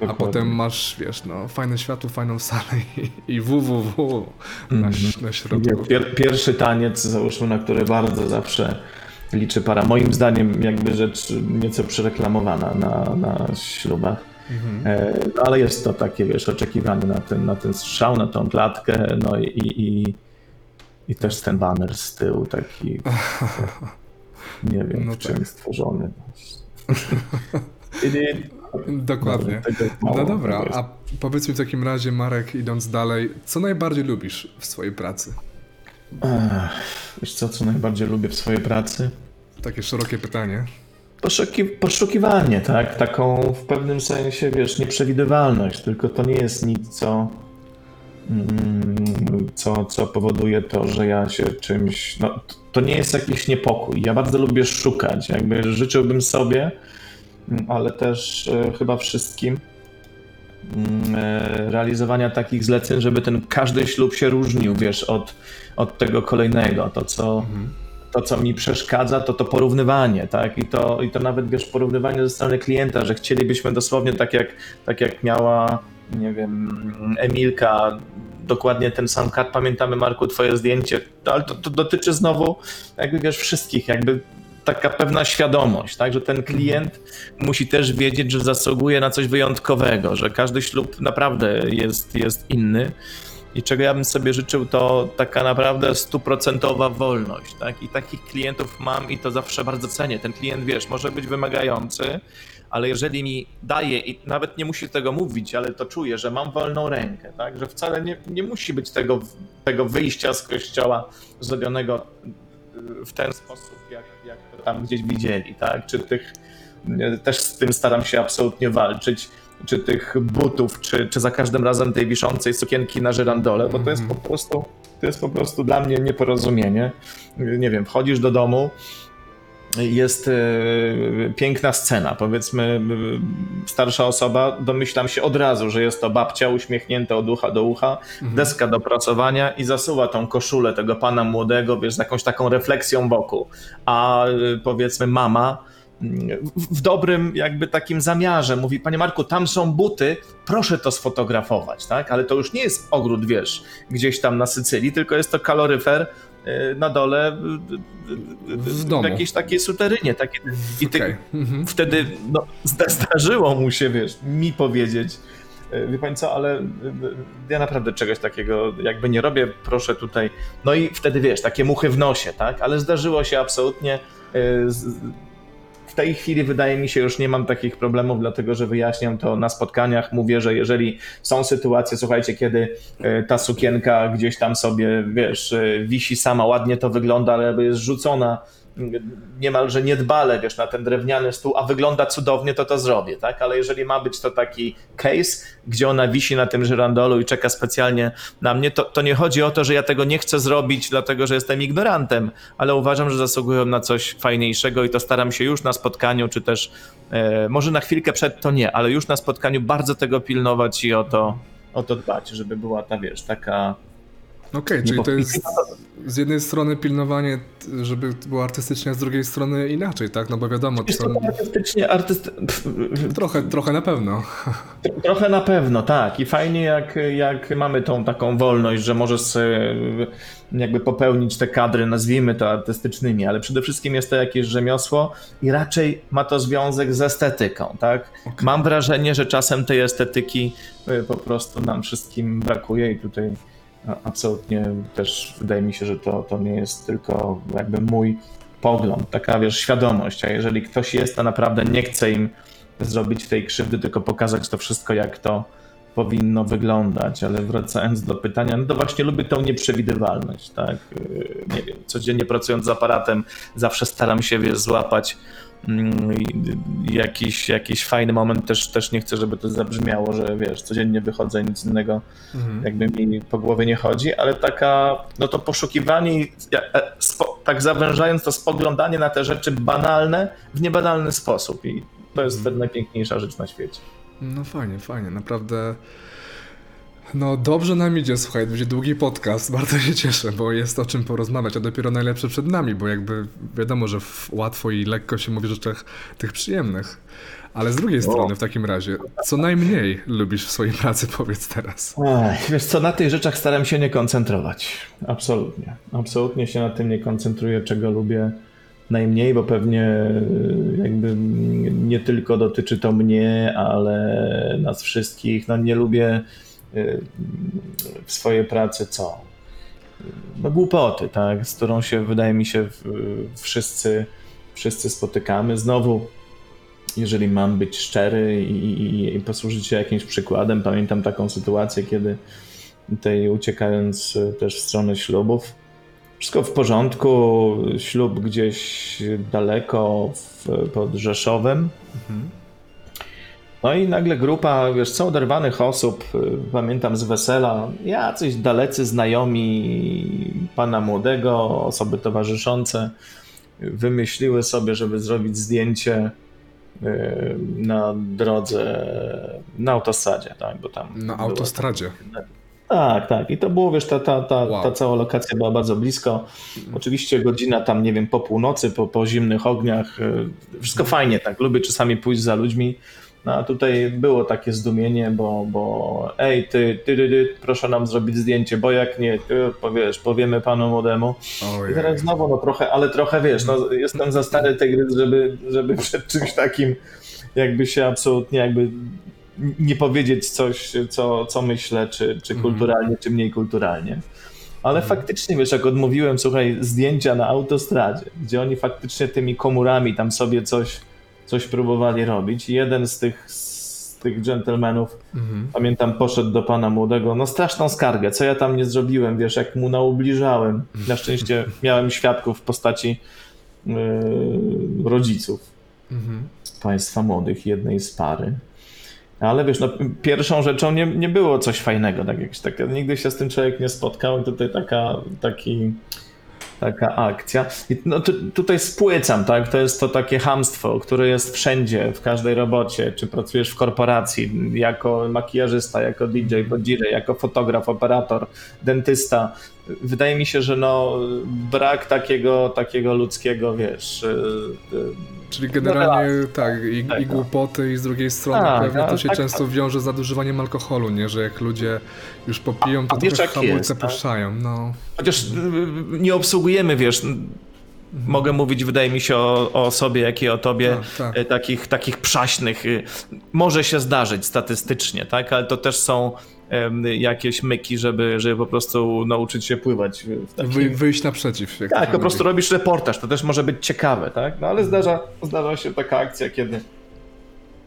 Dokładnie. potem masz, wiesz, no fajne światło, fajną salę i, i www na, ś- na środku. Pier, pierwszy taniec, załóżmy, na który bardzo zawsze liczy para. Moim zdaniem, jakby rzecz nieco przereklamowana na, na ślubach. E, ale jest to takie, wiesz, oczekiwanie na ten, na ten strzał, na tą klatkę, no i, i, i też ten banner z tyłu taki, nie wiem, No w czym tak. stworzony. Dokładnie. Mało, No dobra, a powiedz mi w takim razie, Marek, idąc dalej, co najbardziej lubisz w swojej pracy? Ech, Wiesz co, co najbardziej lubię w swojej pracy? Takie szerokie pytanie. Poszuki, poszukiwanie, tak? Taką w pewnym sensie, wiesz, nieprzewidywalność, tylko to nie jest nic, co, co, co powoduje to, że ja się czymś. No, to nie jest jakiś niepokój. Ja bardzo lubię szukać. Jakby życzyłbym sobie, mm, ale też e, chyba wszystkim mm, e, realizowania takich zleceń, żeby ten każdy ślub się różnił, wiesz, od, od tego kolejnego. To, co to, co mi przeszkadza, to to porównywanie, tak? I to, i to nawet, wiesz, porównywanie ze strony klienta, że chcielibyśmy dosłownie tak jak, tak jak miała, nie wiem, Emilka, dokładnie ten sam kat. Pamiętamy, Marku, twoje zdjęcie, ale to, to dotyczy znowu, jakby, wiesz, wszystkich, jakby taka pewna świadomość, tak, że ten klient musi też wiedzieć, że zasługuje na coś wyjątkowego, że każdy ślub naprawdę jest, jest inny. I czego ja bym sobie życzył, to taka naprawdę stuprocentowa wolność, tak? I takich klientów mam i to zawsze bardzo cenię. Ten klient, wiesz, może być wymagający, ale jeżeli mi daje i nawet nie musi tego mówić, ale to czuję, że mam wolną rękę, tak? Że wcale nie, nie musi być tego, tego wyjścia z kościoła zrobionego w ten sposób, jak, jak to tam gdzieś widzieli, tak? Czy tych, też z tym staram się absolutnie walczyć, czy tych butów, czy, czy za każdym razem tej wiszącej sukienki na żyrandole, bo to jest po prostu, to jest po prostu dla mnie nieporozumienie. Nie wiem, wchodzisz do domu, jest e, piękna scena, powiedzmy e, starsza osoba, domyślam się od razu, że jest to babcia uśmiechnięta od ucha do ucha, deska do prasowania i zasuwa tą koszulę tego pana młodego, wiesz, z jakąś taką refleksją wokół, a e, powiedzmy mama w- w dobrym jakby takim zamiarze mówi, panie Marku, tam są buty, proszę to sfotografować, tak? Ale to już nie jest ogród, wiesz, gdzieś tam na Sycylii, tylko jest to kaloryfer na dole e, W domu. jakiejś takiej suterynie. Takie, I ty, Okej. Mhm. wtedy no, zda- zdarzyło mu się, wiesz, mi powiedzieć, wie pani co, ale ja naprawdę czegoś takiego jakby nie robię, proszę tutaj. No i wtedy, wiesz, takie muchy w nosie, tak? Ale zdarzyło się absolutnie. W tej chwili wydaje mi się, już nie mam takich problemów, dlatego że wyjaśniam to na spotkaniach. Mówię, że jeżeli są sytuacje, słuchajcie, kiedy e, ta sukienka gdzieś tam sobie, wiesz, e, wisi sama, ładnie to wygląda, ale jest rzucona niemalże niedbale, wiesz, na ten drewniany stół, a wygląda cudownie, to to zrobię, tak? Ale jeżeli ma być to taki case, gdzie ona wisi na tym żyrandolu i czeka specjalnie na mnie, to, to nie chodzi o to, że ja tego nie chcę zrobić, dlatego że jestem ignorantem, ale uważam, że zasługują na coś fajniejszego i to staram się już na spotkaniu, czy też e, może na chwilkę przed to nie, ale już na spotkaniu bardzo tego pilnować i o to, o to dbać, żeby była ta, wiesz, taka Okej, Nie czyli to jest z jednej strony pilnowanie, żeby było artystycznie, a z drugiej strony inaczej, tak? No bo wiadomo, to co, są... artystycznie, artyst... trochę, trochę na pewno. Trochę na pewno, tak. I fajnie, jak, jak mamy tą taką wolność, że możesz sobie jakby popełnić te kadry, nazwijmy to artystycznymi, ale przede wszystkim jest to jakieś rzemiosło i raczej ma to związek z estetyką, tak? Mam wrażenie, że czasem tej estetyki y, po prostu nam wszystkim brakuje i tutaj absolutnie też wydaje mi się, że to, to nie jest tylko jakby mój pogląd, taka wiesz, świadomość, a jeżeli ktoś jest, to naprawdę nie chce im zrobić tej krzywdy, tylko pokazać to wszystko, jak to powinno wyglądać. Ale wracając do pytania, no to właśnie lubię tą nieprzewidywalność, tak? Yy, Nie wiem, codziennie pracując z aparatem, zawsze staram się wiesz, złapać jakiś, jakiś fajny moment. Też, też nie chcę, żeby to zabrzmiało, że wiesz, codziennie wychodzę, nic innego Mhm. jakby mi po głowie nie chodzi, ale taka, no to poszukiwanie, e, tak zawężając to spoglądanie na te rzeczy banalne w niebanalny sposób i to jest Mhm. najpiękniejsza rzecz na świecie. No fajnie, fajnie, naprawdę. No dobrze nam idzie, słuchaj, będzie długi podcast, bardzo się cieszę, bo jest o czym porozmawiać, a dopiero najlepsze przed nami, bo jakby wiadomo, że łatwo i lekko się mówi o rzeczach tych przyjemnych. Ale z drugiej strony w takim razie, co najmniej lubisz w swojej pracy, powiedz teraz. Ech, wiesz co, na tych rzeczach staram się nie koncentrować. Absolutnie. Absolutnie się na tym nie koncentruję, czego lubię najmniej, bo pewnie y, jakby nie tylko dotyczy to mnie, ale nas wszystkich. No nie lubię w swojej pracy co? No głupoty, tak? Z którą się wydaje mi się wszyscy, wszyscy spotykamy. Znowu jeżeli mam być szczery i, i, i posłużyć się jakimś przykładem, pamiętam taką sytuację, kiedy tutaj uciekając e, też w stronę ślubów, wszystko w porządku, ślub gdzieś daleko w, pod Rzeszowem. No i nagle grupa, wiesz co, oderwanych osób, y, pamiętam z wesela, jacyś dalecy znajomi pana młodego, osoby towarzyszące, wymyśliły sobie, żeby zrobić zdjęcie y, na drodze, na autostradzie, tak, bo tam... Na było- autostradzie. Tak, tak. I to było, wiesz, ta, ta, ta, Wow. ta cała lokacja była bardzo blisko. Oczywiście godzina tam, nie wiem, po północy, po, po zimnych ogniach. y, Wszystko fajnie, tak. Lubię czasami pójść za ludźmi. No a tutaj było takie zdumienie, bo, bo ej, ty, ty, ty, ty, proszę nam zrobić zdjęcie, bo jak nie, ty, powiesz, powiemy panu młodemu. I Ojej. teraz znowu, no trochę, ale trochę, wiesz, no jestem za stary tygrys, żeby, żeby przed czymś takim jakby się absolutnie jakby nie powiedzieć coś, co, co myślę, czy, czy Mhm. kulturalnie, czy mniej kulturalnie. Ale faktycznie, wiesz, jak odmówiłem, słuchaj, zdjęcia na autostradzie, gdzie oni faktycznie tymi komórami tam sobie coś, coś próbowali robić. Jeden z tych, z tych dżentelmenów, Mhm. pamiętam, poszedł do pana młodego, no straszną skargę, co ja tam nie zrobiłem, wiesz, jak mu naubliżałem. Na szczęście miałem świadków w postaci yy, rodziców Mhm. państwa młodych, jednej z pary. Ale wiesz, no, pierwszą rzeczą nie, nie było coś fajnego, tak jakś tak, nigdy się z tym człowiek nie spotkał i tutaj taka, taki, taka akcja. I no, tu, tutaj spłycam, tak, to jest to takie hamstwo, które jest wszędzie, w każdej robocie, czy pracujesz w korporacji, jako makijażysta, jako DJ, bodzirę, jako fotograf, operator, dentysta. Wydaje mi się, że no, brak takiego, takiego ludzkiego, wiesz, y, y, Czyli generalnie tak, i, i Tego. głupoty, i z drugiej strony Tak, pewnie to się tak- często wiąże z nadużywaniem alkoholu, nie? Że jak ludzie już popiją, to A trochę hamulce jest, tak? puszczają. No. Chociaż y, nie obsługujemy, wiesz, mogę mówić, wydaje mi się, o, o sobie, jak i o tobie, Tak, tak. takich, takich przaśnych. Może się zdarzyć statystycznie, tak, ale to też są jakieś myki, żeby, żeby po prostu nauczyć się pływać w takim... Wy, wyjść naprzeciw. Jak Tak, po prostu robisz reportaż, to też może być ciekawe, tak? No ale zdarza, zdarza się taka akcja, kiedy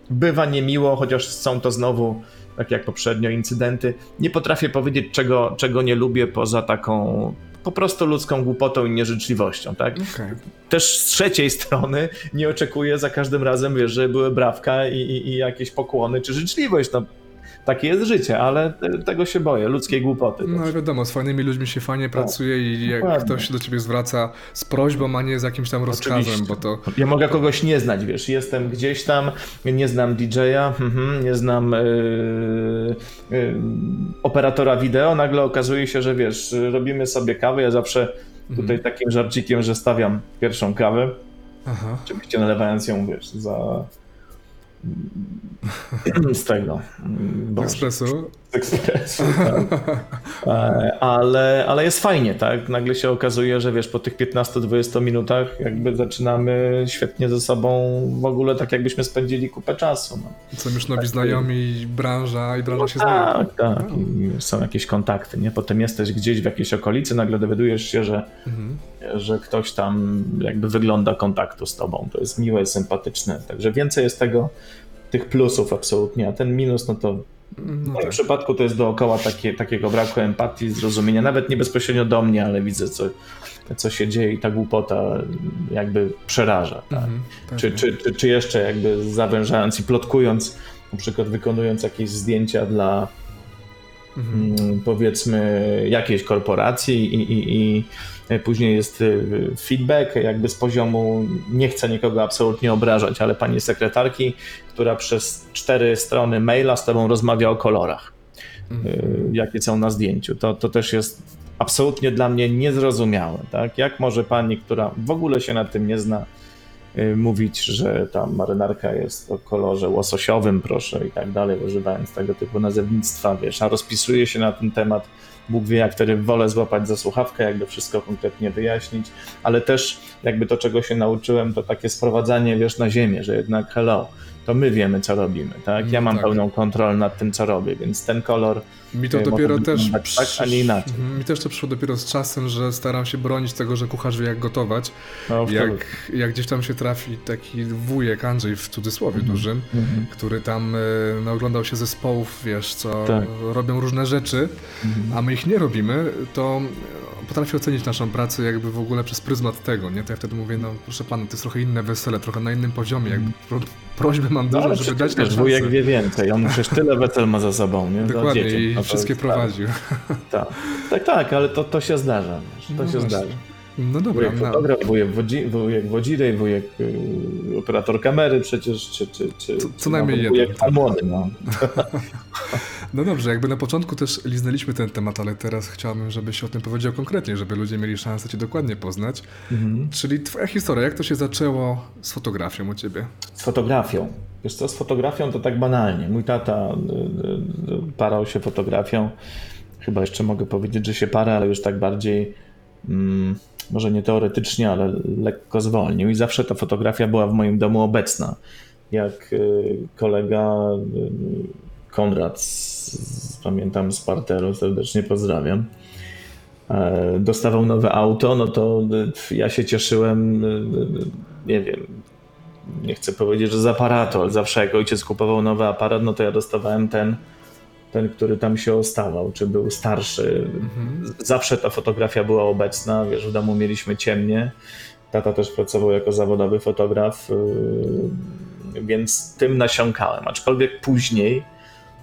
bywa niemiło, chociaż są to znowu, tak jak poprzednio, incydenty. Nie potrafię powiedzieć, czego, czego nie lubię poza taką po prostu ludzką głupotą i nieżyczliwością, tak? Okej. Też z trzeciej strony nie oczekuję za każdym razem, wiesz, że były brawka i, i, i jakieś pokłony czy życzliwość, no takie jest życie, ale te- tego się boję, ludzkiej głupoty. No ale wiadomo, z fajnymi ludźmi się fajnie pracuje i jak Tak. dokładnie. ktoś się do ciebie zwraca z prośbą, a nie z jakimś tam rozkazem, Oczywiście. bo to... Ja mogę kogoś nie znać, wiesz, jestem gdzieś tam, nie znam DJ-a, mhm, nie znam yy, y, y, operatora wideo, nagle okazuje się, że wiesz, robimy sobie kawę, ja zawsze tutaj takim żarcikiem, że stawiam pierwszą kawę, Aha. oczywiście nalewając ją, wiesz, za z tego. Boże. Ekspresu. Z ekspresu, tak. E, ale, ale jest fajnie, tak? Nagle się okazuje, że wiesz, po tych 15-20 minutach jakby zaczynamy świetnie ze sobą w ogóle tak jakbyśmy spędzili kupę czasu. No. Są już nowi znajomi, branża i branża się znaje. Tak, tak. I są jakieś kontakty, nie? Potem jesteś gdzieś w jakiejś okolicy, nagle dowiadujesz się, że, Mhm. Że ktoś tam jakby wygląda kontaktu z tobą. To jest miłe, sympatyczne. Także więcej jest tego, tych plusów absolutnie, a ten minus, no to No w moim tak. przypadku to jest dookoła takie, takiego braku empatii, zrozumienia, nawet nie bezpośrednio do mnie, ale widzę, co, co się dzieje i ta głupota jakby przeraża. Tak? Mhm, Czy, pewnie. czy, czy, czy jeszcze jakby zawężając i plotkując, na przykład wykonując jakieś zdjęcia dla Mhm. mm, powiedzmy jakiejś korporacji i, i, i później jest y, feedback jakby z poziomu, nie chcę nikogo absolutnie obrażać, ale pani sekretarki, która przez cztery strony maila z tobą rozmawia o kolorach, Mhm. y, jakie są na zdjęciu. To, to też jest absolutnie dla mnie niezrozumiałe. Tak? Jak może pani, która w ogóle się na tym nie zna, mówić, że ta marynarka jest o kolorze łososiowym, proszę, i tak dalej, używając tego typu nazewnictwa, wiesz, a rozpisuje się na ten temat, Bóg wie, jak wtedy wolę złapać za słuchawkę, jakby wszystko konkretnie wyjaśnić, ale też jakby to, czego się nauczyłem, to takie sprowadzanie, wiesz, na ziemię, że jednak hello, to my wiemy, co robimy, tak? Ja Mm, mam tak. pełną kontrolę nad tym, co robię, więc ten kolor Mi to y, dopiero też. tak, a nie inaczej. Mhm, Mi też to przyszło dopiero z czasem, że staram się bronić tego, że kucharz wie jak gotować. no, Jak, jak gdzieś tam się trafi taki wujek Andrzej w cudzysłowie dużym, Mhm. który tam e, no, oglądał się zespołów, wiesz, co Tak. robią różne rzeczy, Mhm. a my ich nie robimy, to e, potrafi ocenić naszą pracę jakby w ogóle przez pryzmat tego, nie? To ja wtedy mówię, no proszę pana, to jest trochę inne wesele, trochę na innym poziomie, jakby pro, prośby mam No, dużo, ale żeby dać wiesz, wujek wie więcej, on przecież tyle wesel ma za sobą, nie? Dokładnie, dzieciom. I wszystkie prowadził. Tak, tak, tak ale to, to się zdarza, to No się właśnie. zdarza. No dobra, Wujek no, fotograf, wujek, wodzi, wujek wodzirej, wujek y, operator kamery przecież, czy, czy, czy, Co- co najmniej jeden, Wujek tak. młody, no. no dobrze, jakby na początku też liznęliśmy ten temat, ale teraz chciałbym, żebyś o tym powiedział konkretnie, żeby ludzie mieli szansę cię dokładnie poznać. Mhm. Czyli twoja historia, jak to się zaczęło z fotografią u ciebie? Z fotografią. Wiesz co, z fotografią to tak banalnie. Mój tata y, y, y, parał się fotografią. Chyba jeszcze mogę powiedzieć, że się para, ale już tak bardziej, mm, może nie teoretycznie, ale lekko zwolnił. I zawsze ta fotografia była w moim domu obecna. Jak y, kolega y, Konrad, pamiętam z parteru, serdecznie pozdrawiam, e, dostawał nowe auto, no to y, ja się cieszyłem, nie wiem, nie chcę powiedzieć, że z aparatu, ale zawsze jak ojciec kupował nowy aparat, no to ja dostawałem ten, ten, który tam się ostawał, czy był starszy. Mhm. Zawsze ta fotografia była obecna, wiesz, w domu mieliśmy ciemnie. Tata też pracował jako zawodowy fotograf, yy, więc tym nasiąkałem. Aczkolwiek później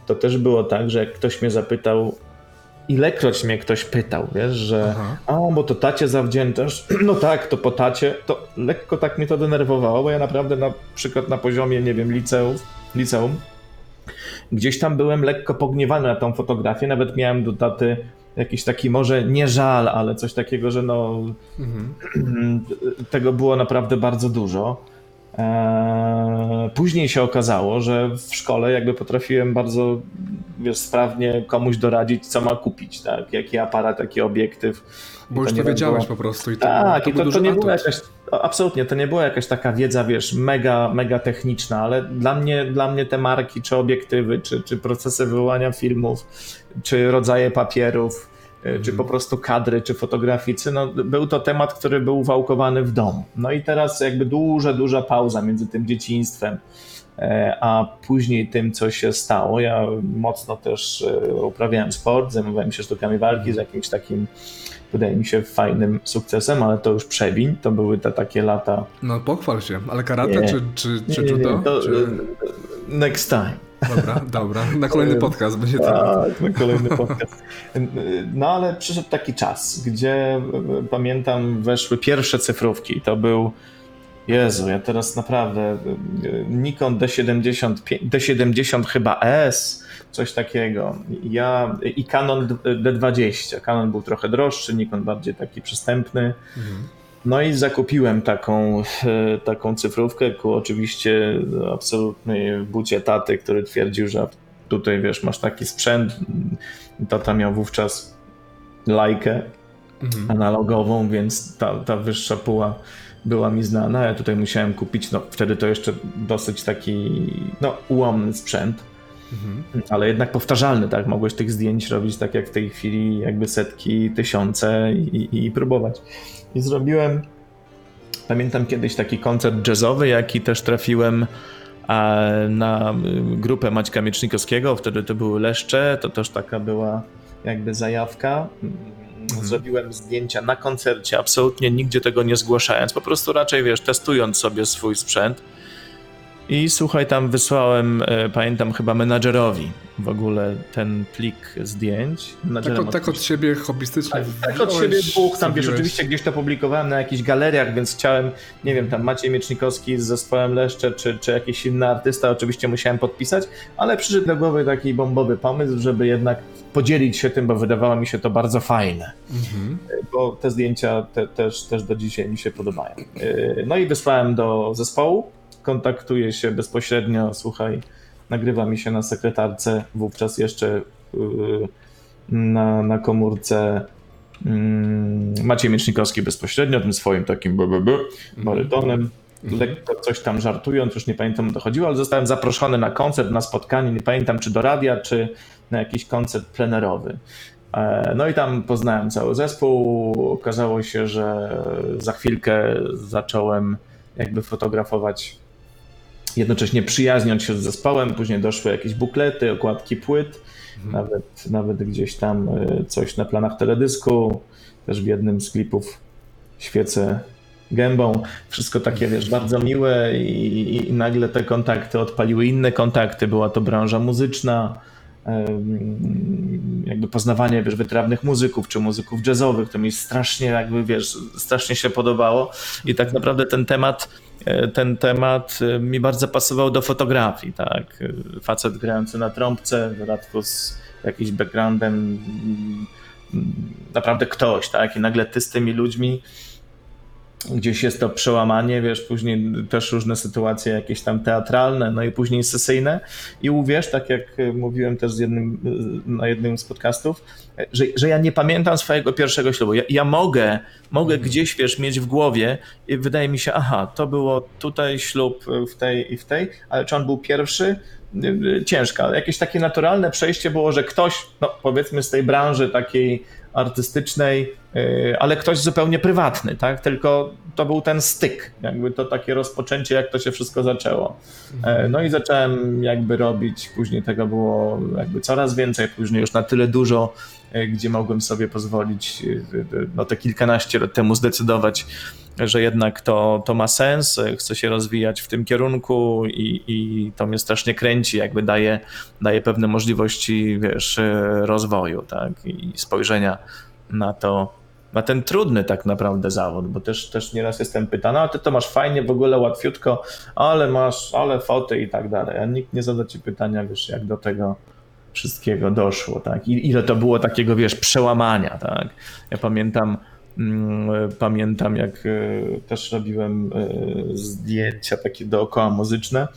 to też było tak, że jak ktoś mnie zapytał, ilekroć mnie ktoś pytał, wiesz, że Aha. a, bo to tacie zawdzięczasz. No tak, to po tacie. To lekko tak mnie to denerwowało, bo ja naprawdę na przykład na poziomie, nie wiem, liceum, liceum gdzieś tam byłem lekko pogniewany na tą fotografię, nawet miałem do taty jakiś taki może nie żal, ale coś takiego, że no Mhm. tego było naprawdę bardzo dużo. Eee, Później się okazało, że w szkole jakby potrafiłem bardzo wiesz, sprawnie komuś doradzić, co ma kupić, tak? Jaki aparat, jaki obiektyw. Bo już nie to wiedziałeś było- po prostu i to, Tak, to i to, to nie atut. była jakaś, absolutnie, to nie była jakaś taka wiedza, wiesz, mega, mega techniczna, ale dla mnie, dla mnie te marki, czy obiektywy, czy, czy procesy wywołania filmów, czy rodzaje papierów, y, czy po prostu kadry, czy fotograficy, no był to temat, który był wałkowany w domu. No i teraz jakby duża, duża pauza między tym dzieciństwem, a później tym, co się stało. Ja mocno też e, uprawiałem sport, zajmowałem się sztukami walki z jakimś takim wydaje mi się fajnym sukcesem, ale to już przewiń, to były te takie lata. No pochwal się, ale karate Nie. czy, czy, czy Nie, judo? to, czy... y, Next time. Dobra, dobra, na kolejny podcast będzie temat. Tak, na kolejny podcast. No ale przyszedł taki czas, gdzie pamiętam weszły pierwsze cyfrówki. To był Jezu, ja teraz naprawdę y, Nikon D70, D70 chyba S, coś takiego. Ja i Canon D20. Canon był trochę droższy, Nikon bardziej taki przystępny. Mhm. No i zakupiłem taką, e, taką cyfrówkę ku oczywiście absolutnej bucie taty, który twierdził, że tutaj wiesz, masz taki sprzęt. Tata miał wówczas lajkę mhm. analogową, więc ta, ta wyższa puła była mi znana. Ja tutaj musiałem kupić, no wtedy to jeszcze dosyć taki, no ułomny sprzęt. Mhm. Ale jednak powtarzalny, tak? Mogłeś tych zdjęć robić tak jak w tej chwili, jakby setki, tysiące i, i próbować. I zrobiłem, pamiętam kiedyś taki koncert jazzowy, jaki też trafiłem na grupę Maćka Miecznikowskiego, wtedy to były Leszcze, to też taka była jakby zajawka. Mhm. Zrobiłem zdjęcia na koncercie, absolutnie nigdzie tego nie zgłaszając, po prostu raczej, wiesz, testując sobie swój sprzęt. I słuchaj, tam wysłałem, e, pamiętam chyba menadżerowi w ogóle ten plik zdjęć. Tak od, tak od siebie hobbystycznie. Tak, tak od siebie dwóch, tam wiesz, oczywiście gdzieś to publikowałem na jakichś galeriach, więc chciałem, nie wiem, tam Maciej Miecznikowski z zespołem Leszcze, czy, czy jakiś inny artysta, oczywiście musiałem podpisać, ale przyszedł do głowy taki bombowy pomysł, żeby jednak podzielić się tym, bo wydawało mi się to bardzo fajne. Mhm. Bo te zdjęcia te, też, też do dzisiaj mi się podobają. E, no i wysłałem do zespołu kontaktuje się bezpośrednio, słuchaj, nagrywa mi się na sekretarce, wówczas jeszcze yy, na, na komórce mm, Maciej Miecznikowski bezpośrednio, tym swoim takim BBB, mhm. barytonem, mhm. lekko coś tam żartując, już nie pamiętam o to chodziło, ale zostałem zaproszony na koncert, na spotkanie, nie pamiętam czy do radia, czy na jakiś koncert plenerowy. E, no i tam poznałem cały zespół. Okazało się, że za chwilkę zacząłem jakby fotografować jednocześnie przyjaźniąc się z zespołem. Później doszły jakieś buklety, okładki płyt, mhm. nawet, nawet gdzieś tam e, coś na planach teledysku. Też w jednym z klipów świecę gębą. Wszystko takie, wiesz, bardzo miłe i, i, nagle te kontakty odpaliły inne kontakty. Była to branża muzyczna, jakby poznawanie, wiesz, wytrawnych muzyków, czy muzyków jazzowych. To mi strasznie, jakby, wiesz, strasznie się podobało i tak naprawdę ten temat ten temat e, mi bardzo pasował do fotografii, tak. E, facet grający na trąbce, w dodatku z jakimś backgroundem, mm, naprawdę ktoś, tak. I nagle ty z tymi ludźmi gdzieś jest to przełamanie, wiesz, później też różne sytuacje jakieś tam teatralne, no i później sesyjne i uwierz, tak jak mówiłem też z jednym, na jednym z podcastów, że, że ja nie pamiętam swojego pierwszego ślubu. Ja, ja mogę, mogę mhm. gdzieś, wiesz, mieć w głowie i wydaje mi się, aha, to było tutaj ślub w tej i w tej, ale czy on był pierwszy? Ciężka. Jakieś takie naturalne przejście było, że ktoś, no powiedzmy z tej branży takiej artystycznej, y, ale ktoś zupełnie prywatny, tak? Tylko to był ten styk, jakby to takie rozpoczęcie, jak to się wszystko zaczęło. E, no i zacząłem jakby robić, później tego było jakby coraz więcej, później już na tyle dużo, gdzie mogłem sobie pozwolić y, no te kilkanaście lat temu zdecydować, że jednak to, to ma sens, chcę się rozwijać w tym kierunku i, i to mnie strasznie kręci, jakby daje, daje pewne możliwości, wiesz, rozwoju, tak, i spojrzenia na to, na ten trudny tak naprawdę zawód, bo też, też nieraz jestem pytany, a ty to masz fajnie, w ogóle łatwiutko, ale masz, ale foty i tak dalej, a nikt nie zada ci pytania, wiesz, jak do tego wszystkiego doszło, tak, I ile to było takiego, wiesz, przełamania, tak, ja pamiętam, Mm, pamiętam, jak e, też robiłem e, zdjęcia takie dookoła muzyczne.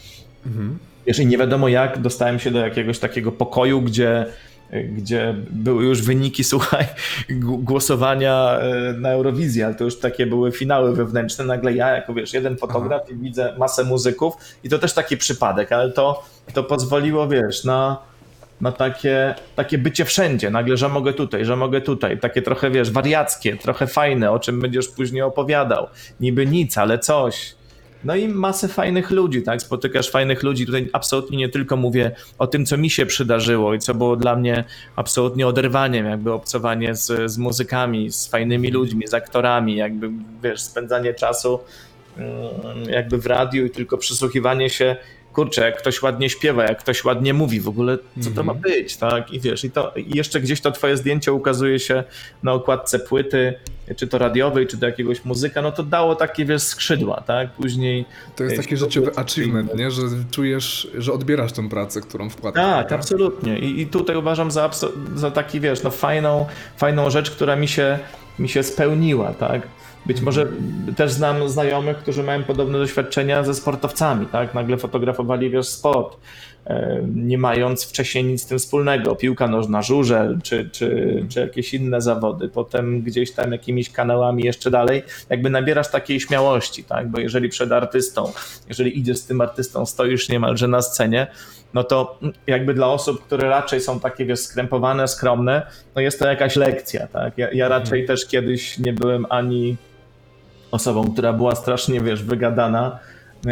Mhm. Jeżeli nie wiadomo jak, dostałem się do jakiegoś takiego pokoju, gdzie, gdzie były już wyniki, słuchaj, głosowania e, na Eurowizję, ale to już takie były finały wewnętrzne. Nagle ja, jako wiesz, jeden fotograf Aha. i widzę masę muzyków i to też taki przypadek, ale to, to pozwoliło, wiesz, na na takie, takie bycie wszędzie. Nagle, że mogę tutaj, że mogę tutaj. Takie trochę, wiesz, wariackie, trochę fajne, o czym będziesz później opowiadał. Niby nic, ale coś. No i masę fajnych ludzi, tak? Spotykasz fajnych ludzi. Tutaj absolutnie nie tylko mówię o tym, co mi się przydarzyło i co było dla mnie absolutnie oderwaniem, jakby obcowanie z, z muzykami, z fajnymi ludźmi, z aktorami, jakby, wiesz, spędzanie czasu mm, jakby w radiu i tylko przysłuchiwanie się kurczę, jak ktoś ładnie śpiewa, jak ktoś ładnie mówi, w ogóle co to ma Mhm. być, tak? I wiesz, i to i jeszcze gdzieś to twoje zdjęcie ukazuje się na okładce płyty, czy to radiowej, czy do jakiegoś muzyka, no to dało takie, wiesz, skrzydła, tak? Później... To jest Ej, taki to życiowy było achievement, nie? Że czujesz, że odbierasz tą pracę, którą wkładasz. Tak, absolutnie. I, I tutaj uważam za, za taki, wiesz, no fajną, fajną rzecz, która mi się, mi się spełniła, tak? Być może też znam znajomych, którzy mają podobne doświadczenia ze sportowcami, tak? Nagle fotografowali, wiesz, sport, e, nie mając wcześniej nic z tym wspólnego. Piłka nożna, żużel, czy, czy, czy jakieś inne zawody. Potem gdzieś tam jakimiś kanałami jeszcze dalej, jakby nabierasz takiej śmiałości, tak? Bo jeżeli przed artystą, jeżeli idziesz z tym artystą, stoisz niemalże na scenie, no to jakby dla osób, które raczej są takie, wiesz, skrępowane, skromne, no jest to jakaś lekcja, tak? Ja, ja raczej też kiedyś nie byłem ani osobą, która była strasznie, wiesz, wygadana,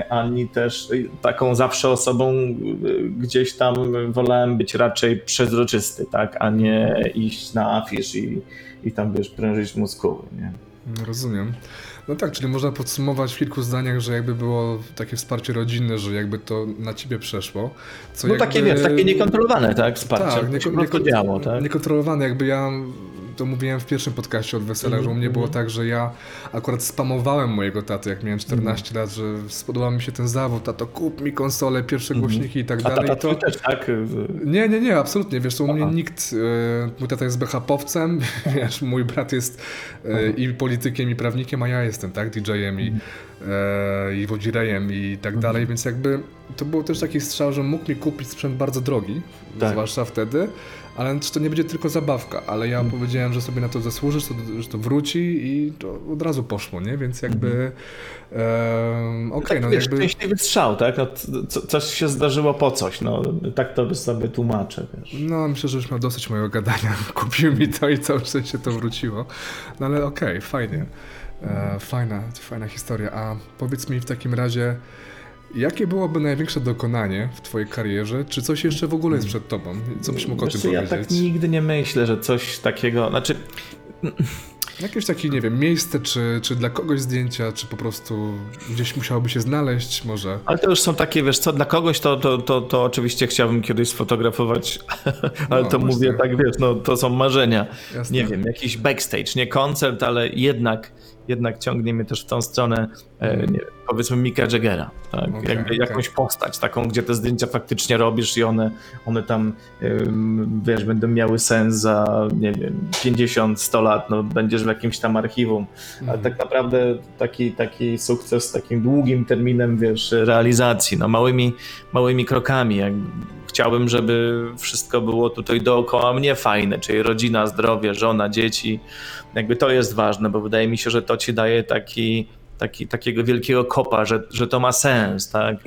ani też taką zawsze osobą y, gdzieś tam wolałem być raczej przezroczysty, tak? A nie iść na afisz i, i tam, wiesz, prężyć muskuły, nie? Rozumiem. No tak, czyli można podsumować w kilku zdaniach, że jakby było takie wsparcie rodzinne, że jakby to na ciebie przeszło. Co No jakby... takie, wiesz, takie niekontrolowane, tak? Wsparcie. Tak, nieko- nie, nieko- działo, tak? Niekontrolowane, jakby ja to mówiłem w pierwszym podcaście od Wesela, że u mnie było tak, że ja akurat spamowałem mojego taty, jak miałem 14 lat, że spodobał mi się ten zawód, tato kup mi konsolę, pierwsze głośniki i tak A dalej. I to... też, tak? Nie, nie, nie, absolutnie. Wiesz, to u mnie nikt, e, mój tata jest BHP-owcem, wiesz, mój brat jest e, i politykiem, i prawnikiem, a ja jestem, tak, DJ-em i, e, i wodzirejem i tak dalej, więc jakby to był też taki strzał, że mógł mi kupić sprzęt bardzo drogi, Tak. zwłaszcza wtedy, ale to nie będzie tylko zabawka, ale ja powiedziałem, że sobie na to zasłużysz, że to wróci i to od razu poszło, nie, więc jakby e, okej, tak, no wiesz, jakby... szczęśliwy strzał, tak? No, co, coś się zdarzyło po coś, no tak to by sobie tłumaczę, wiesz. No, myślę, że już miał dosyć mojego gadania. Kupił mi to i całe szczęście to wróciło. No ale okej, fajnie. E, fajna, fajna historia. A powiedz mi w takim razie, jakie byłoby największe dokonanie w twojej karierze? Czy coś jeszcze w ogóle jest przed tobą? Co byś mógł o Wiesz tym co, ja powiedzieć? tak nigdy nie myślę, że coś takiego, znaczy Jakieś takie, nie wiem, miejsce, czy, czy dla kogoś zdjęcia, czy po prostu gdzieś musiałoby się znaleźć może? Ale to już są takie, wiesz co, dla kogoś to, to, to, to oczywiście chciałbym kiedyś sfotografować, ale No, to właśnie. mówię tak, wiesz, no to są marzenia. Jasne. Nie wiem, jakiś backstage, nie koncert, ale jednak, jednak ciągnie mnie też w tą stronę, e, nie powiedzmy Mika Jaggera, tak? Okej, Jakby okej. jakąś postać taką, gdzie te zdjęcia faktycznie robisz i one, one tam, wiesz, będą miały sens za, nie wiem, 50, 100 lat, no będziesz w jakimś tam archiwum, ale Mhm. tak naprawdę taki, taki sukces z takim długim terminem, wiesz, realizacji, no małymi, małymi krokami, jak chciałbym, żeby wszystko było tutaj dookoła mnie fajne, czyli rodzina, zdrowie, żona, dzieci, jakby to jest ważne, bo wydaje mi się, że to ci daje taki, taki, takiego wielkiego kopa, że, że to ma sens, tak?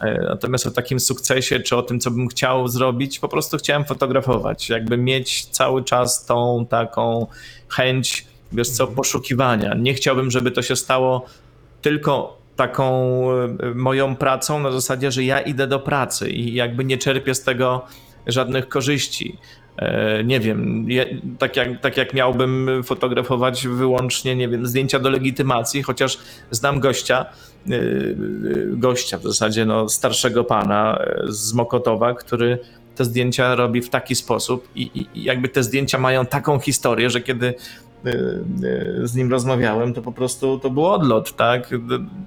E, Natomiast o takim sukcesie, czy o tym, co bym chciał zrobić, po prostu chciałem fotografować, jakby mieć cały czas tą taką chęć, wiesz co, poszukiwania. Nie chciałbym, żeby to się stało tylko taką e, moją pracą na zasadzie, że ja idę do pracy i jakby nie czerpię z tego żadnych korzyści. E, Nie wiem, tak jak, tak jak miałbym fotografować wyłącznie, nie wiem, zdjęcia do legitymacji, chociaż znam gościa, e, gościa w zasadzie no, starszego pana z Mokotowa, który te zdjęcia robi w taki sposób i, i, jakby te zdjęcia mają taką historię, że kiedy z nim rozmawiałem, to po prostu to był odlot, tak?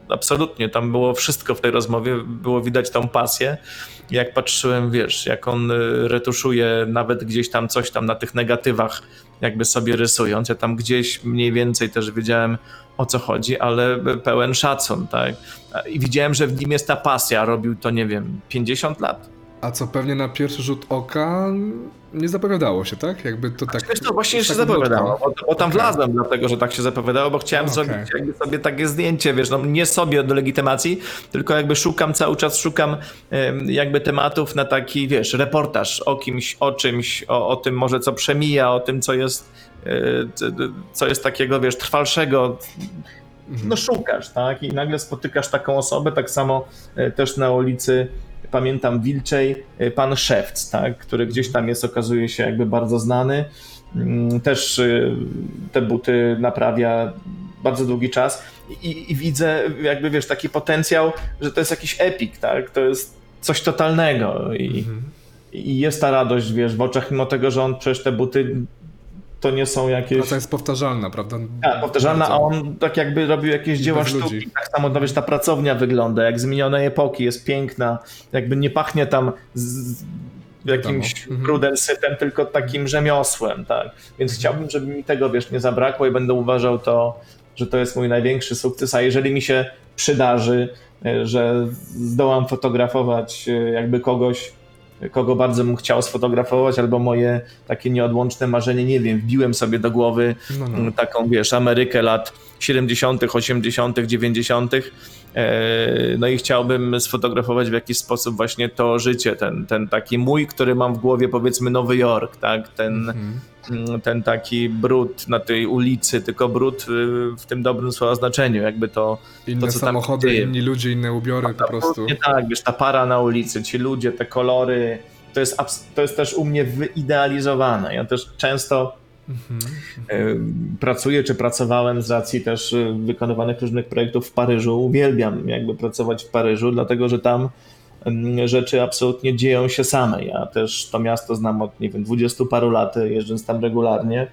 Absolutnie, tam było wszystko w tej rozmowie, było widać tą pasję. Jak patrzyłem, wiesz, jak on e, retuszuje nawet gdzieś tam coś tam na tych negatywach, jakby sobie rysując, ja tam gdzieś mniej więcej też wiedziałem o co chodzi, ale pełen szacun, tak? I widziałem, że w nim jest ta pasja, robił to, nie wiem, 50 lat. A co pewnie na pierwszy rzut oka nie zapowiadało się, tak? Jakby to tak... Wiesz co, właśnie tak się zapowiadało, bo, bo tam wlazłem dlatego, że tak się zapowiadało, bo chciałem Okej. zrobić jakby sobie takie zdjęcie, wiesz, no nie sobie do legitymacji, tylko jakby szukam cały czas, szukam jakby tematów na taki, wiesz, reportaż o kimś, o czymś, o, o tym może co przemija, o tym co jest, e, co jest takiego, wiesz, trwalszego, no szukasz, tak? I nagle spotykasz taką osobę, tak samo e, też na ulicy, pamiętam Wilczej, e, pan Szewc, tak? Który gdzieś tam jest, okazuje się jakby bardzo znany. Mm, Też e, te buty naprawia bardzo długi czas i, i widzę jakby, wiesz, taki potencjał, że to jest jakiś epik, tak? To jest coś totalnego i, Mhm. i jest ta radość, wiesz, w oczach, mimo tego, że on przecież te buty to nie są jakieś... Praca jest powtarzalna, prawda? Tak, powtarzalna, a on tak jakby robił jakieś dzieła bez sztuki. ludzi. Tak samo, no wiesz, ta pracownia wygląda, jak z minionej epoki, jest piękna, jakby nie pachnie tam z jakimś Wiadomo. Mhm. tylko takim rzemiosłem, tak. Więc chciałbym, żeby mi tego, wiesz, nie zabrakło i będę uważał to, że to jest mój największy sukces, a jeżeli mi się przydarzy, e, że zdołam fotografować e, jakby kogoś, kogo bardzo bym chciał sfotografować, albo moje takie nieodłączne marzenie, nie wiem, wbiłem sobie do głowy No, no. taką, wiesz, Amerykę lat 70., 80., 90., e, no i chciałbym sfotografować w jakiś sposób właśnie to życie, ten, ten taki mój, który mam w głowie, powiedzmy Nowy Jork, tak, ten, Mhm. ten taki brud na tej ulicy, tylko brud y, w tym dobrym słowa znaczeniu, jakby to Inne co tam samochody, dzieje. inni ludzie, inne ubiory po prostu. nie tak, wiesz, ta para na ulicy, ci ludzie, te kolory, to jest, to jest też u mnie wyidealizowane. Ja też często pracuję, czy pracowałem z racji też y, wykonywanych różnych projektów w Paryżu. Uwielbiam jakby pracować w Paryżu, dlatego że tam mm, rzeczy absolutnie dzieją się same. Ja też to miasto znam od, nie wiem, dwudziestu paru lat, jeżdżąc tam regularnie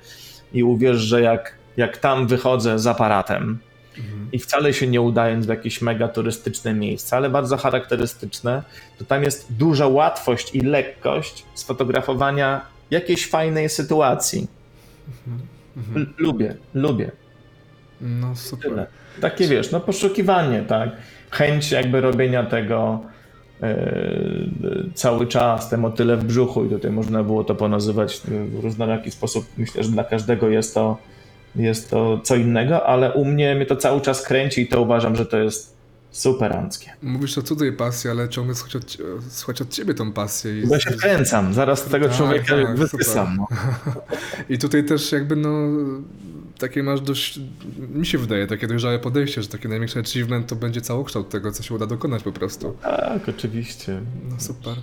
i uwierz, że jak, jak tam wychodzę z aparatem, Mhm. i wcale się nie udając w jakieś mega turystyczne miejsca, ale bardzo charakterystyczne, to tam jest duża łatwość i lekkość sfotografowania jakiejś fajnej sytuacji. Mhm. Lubię, lubię. No super. Tyle. Takie wiesz, no poszukiwanie, tak? Chęć jakby robienia tego yy, cały czas, te motyle w brzuchu i tutaj można było to ponazywać w różnoraki sposób. Myślę, że dla każdego jest to, jest to co innego, ale u mnie mnie to cały czas kręci i to uważam, że to jest superanckie. Mówisz o cudzej pasji, ale ciągle słuchać od, słuchać od ciebie tą pasję. I, Bo się kręcam, zaraz tego Tak, człowieka tak, wysysam. No. I tutaj też jakby no takie masz dość, mi się wydaje, takie dojrzałe podejście, że taki największy achievement to będzie całokształt tego, co się uda dokonać po prostu. Tak, oczywiście. No super.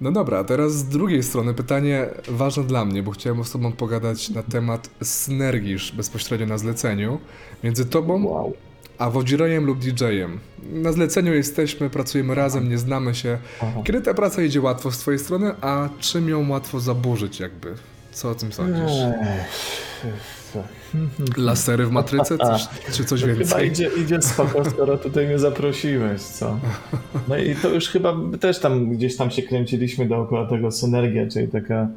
No dobra, a teraz z drugiej strony pytanie ważne dla mnie, bo chciałem z tobą pogadać na temat synergii już bezpośrednio na zleceniu między tobą Wow. A wodzirejem lub DJ-em. Na zleceniu jesteśmy, pracujemy razem, nie znamy się. Kiedy ta praca idzie łatwo z twojej strony, a czym ją łatwo zaburzyć jakby? Co o tym sądzisz? Lasery w matryce, coś, czy coś Chyba więcej? idzie, idzie spoko, skoro tutaj mnie zaprosiłeś, co? No i to już chyba też tam gdzieś tam się kręciliśmy dookoła tego synergia, czyli taka,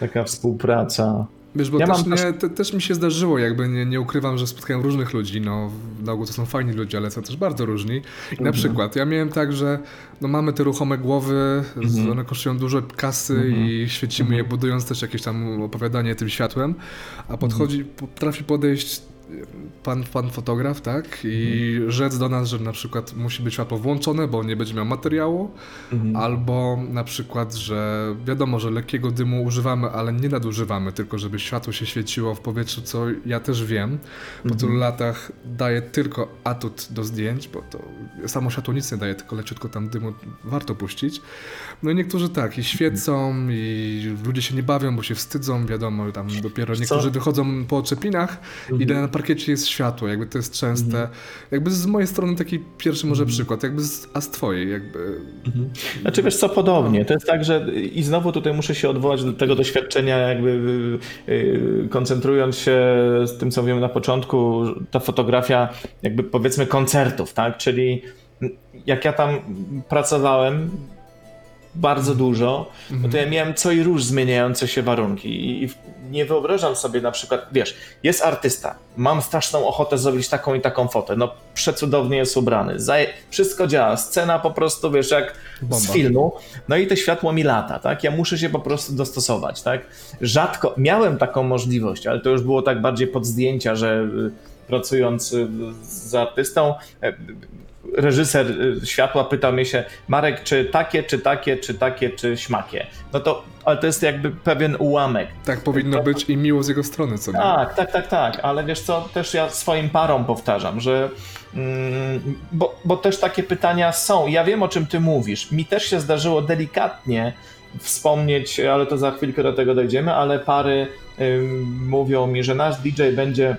taka współpraca. Wiesz, bo Ja też, nie, te, też mi się zdarzyło, jakby nie, nie ukrywam, że spotkałem różnych ludzi, no na ogół to są fajni ludzie, ale są też bardzo różni. I Mhm. na przykład ja miałem tak, że no, mamy te ruchome głowy, Mhm. one kosztują dużo kasy i świecimy je budując też jakieś tam opowiadanie tym światłem, a podchodzi, potrafi podejść pan, pan fotograf, tak, i Mhm. rzec do nas, że na przykład musi być światło włączone, bo nie będzie miał materiału, Mhm. Albo na przykład, że wiadomo, że lekkiego dymu używamy, ale nie nadużywamy, tylko żeby światło się świeciło w powietrzu, co ja też wiem. Po tylu latach daje tylko atut do zdjęć, bo to samo światło nic nie daje, tylko leciutko tam dymu warto puścić. No niektórzy tak, i świecą, i ludzie się nie bawią, bo się wstydzą, wiadomo, tam dopiero co? niektórzy wychodzą po oczepinach i na parkiecie jest światło, jakby to jest częste. Jakby z mojej strony taki pierwszy może przykład, jakby z, a z twojej, jakby Znaczy wiesz co, podobnie. To jest tak, że i znowu tutaj muszę się odwołać do tego doświadczenia, jakby y, y, koncentrując się z tym, co mówiłem na początku, ta fotografia jakby powiedzmy koncertów, tak? Czyli jak ja tam pracowałem bardzo dużo, no to ja miałem co i róż zmieniające się warunki i, i nie wyobrażam sobie na przykład, wiesz, jest artysta, mam straszną ochotę zrobić taką i taką fotę, no przecudownie jest ubrany, zaje, wszystko działa, scena po prostu, wiesz, jak z Bomba. filmu, no i to światło mi lata, tak, ja muszę się po prostu dostosować, tak, rzadko, miałem taką możliwość, ale to już było tak bardziej pod zdjęcia, że y, pracując y, z artystą, y, reżyser y, światła pytał mnie się, Marek, czy takie, czy takie, czy takie, czy śmakie. No to, ale to jest jakby pewien ułamek. Tak powinno być i miło z jego strony, co nie? Tak, tak, tak, tak, ale wiesz co, też ja swoim parom powtarzam, że mm, bo, bo też takie pytania są. Ja wiem, o czym ty mówisz. Mi też się zdarzyło delikatnie wspomnieć, ale to za chwilkę do tego dojdziemy, ale pary mówią mi, że nasz DJ będzie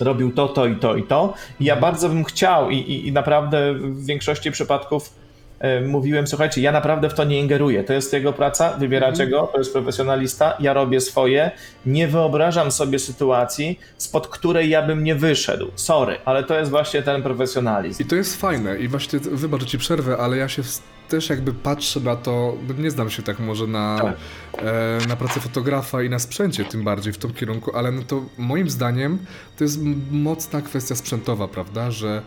robił to, to i to i to. I ja bardzo bym chciał i, i, i naprawdę w większości przypadków e, mówiłem, słuchajcie, ja naprawdę w to nie ingeruję. To jest jego praca, wybieracie go, to jest profesjonalista, ja robię swoje. Nie wyobrażam sobie sytuacji, spod której ja bym nie wyszedł. Sorry, ale to jest właśnie ten profesjonalizm. I to jest fajne i właśnie, wybacz, że ci przerwę, ale ja się też jakby patrzę na to, bo nie znam się tak może na, Tak. e, na pracę fotografa i na sprzęcie tym bardziej w tym kierunku, ale no to moim zdaniem to jest mocna kwestia sprzętowa, prawda, że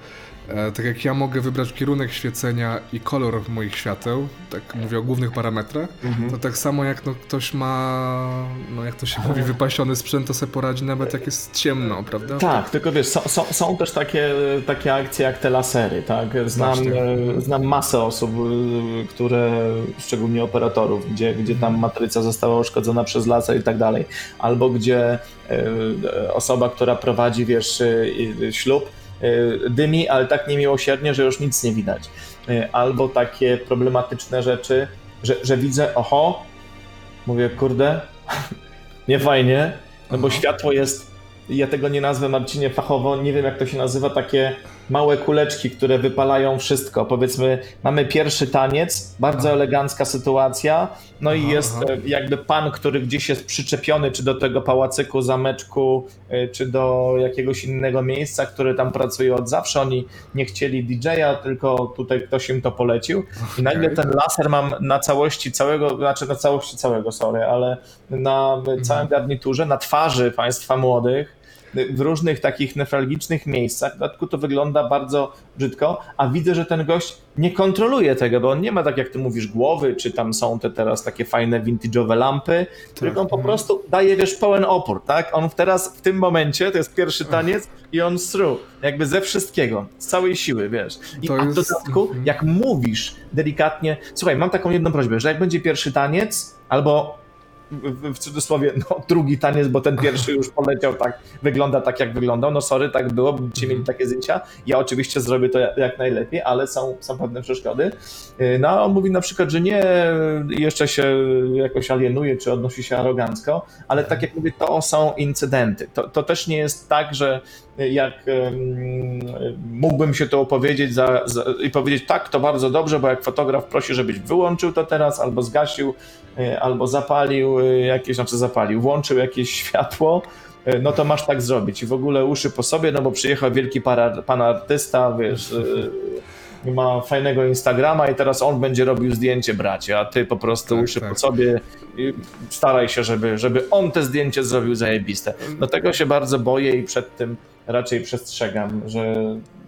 tak jak ja mogę wybrać kierunek świecenia i kolor moich świateł, tak mówię o głównych parametrach, to tak samo jak no, ktoś ma, no jak to się mówi, wypasiony sprzęt, to sobie poradzi nawet jak jest ciemno, prawda? Tak, tylko wiesz, są, są, są też takie, takie akcje jak te lasery, tak? Znam, Właśnie. e, znam masę osób, e, które, szczególnie operatorów, gdzie, gdzie tam matryca została uszkodzona przez laser i tak dalej, albo gdzie e, e, osoba, która prowadzi, wiesz, e, e, ślub, e, dymi, ale tak niemiłosiernie, że już nic nie widać. E, Albo takie problematyczne rzeczy, że, że widzę, oho, mówię, kurde, nie fajnie, no bo światło jest, ja tego nie nazwę Marcinie fachowo, nie wiem jak to się nazywa, takie małe kuleczki, które wypalają wszystko. Powiedzmy, mamy pierwszy taniec, bardzo Aha. elegancka sytuacja, no i Aha, jest aha. e, jakby pan, który gdzieś jest przyczepiony, czy do tego pałacyku, zameczku, e, czy do jakiegoś innego miejsca, który tam pracuje od zawsze. Oni nie chcieli DJ-a, tylko tutaj ktoś im to polecił. I nagle ten laser mam na całości całego, znaczy na całości całego, sorry, ale na całym garniturze, na twarzy państwa młodych, w różnych takich newralgicznych miejscach. W dodatku to wygląda bardzo brzydko, a widzę, że ten gość nie kontroluje tego, bo on nie ma tak jak ty mówisz głowy, czy tam są te teraz takie fajne vintage'owe lampy, tylko on po mhm. prostu daje, wiesz, pełen opór, tak? On teraz w tym momencie, to jest pierwszy taniec i on through, jakby ze wszystkiego, z całej siły, wiesz. I To a w dodatku, mhm. jak mówisz delikatnie, słuchaj, mam taką jedną prośbę, że jak będzie pierwszy taniec, albo w, w cudzysłowie, no drugi taniec, bo ten pierwszy już poleciał tak, wygląda tak jak wyglądał, no sorry, tak było, będziecie mieli takie zdjęcia, ja oczywiście zrobię to jak, najlepiej, ale są, są pewne przeszkody. Yy, No a on mówi na przykład, że nie, jeszcze się jakoś alienuje, czy odnosi się arogancko, ale tak jak mówię, to są incydenty. To, to też nie jest tak, że jak mógłbym się to opowiedzieć za, za, i powiedzieć tak, to bardzo dobrze, bo jak fotograf prosi, żebyś wyłączył to teraz, albo zgasił, y, albo zapalił y, jakieś, znaczy zapalił, włączył jakieś światło, y, no to masz tak zrobić. I w ogóle uszy po sobie, no bo przyjechał wielki para, pan artysta, wiesz, ma fajnego Instagrama i teraz on będzie robił zdjęcie, bracie, a ty po prostu Tak, uszy tak. po sobie i staraj się, żeby, żeby on te zdjęcie zrobił zajebiste. No tego się bardzo boję i przed tym raczej przestrzegam, że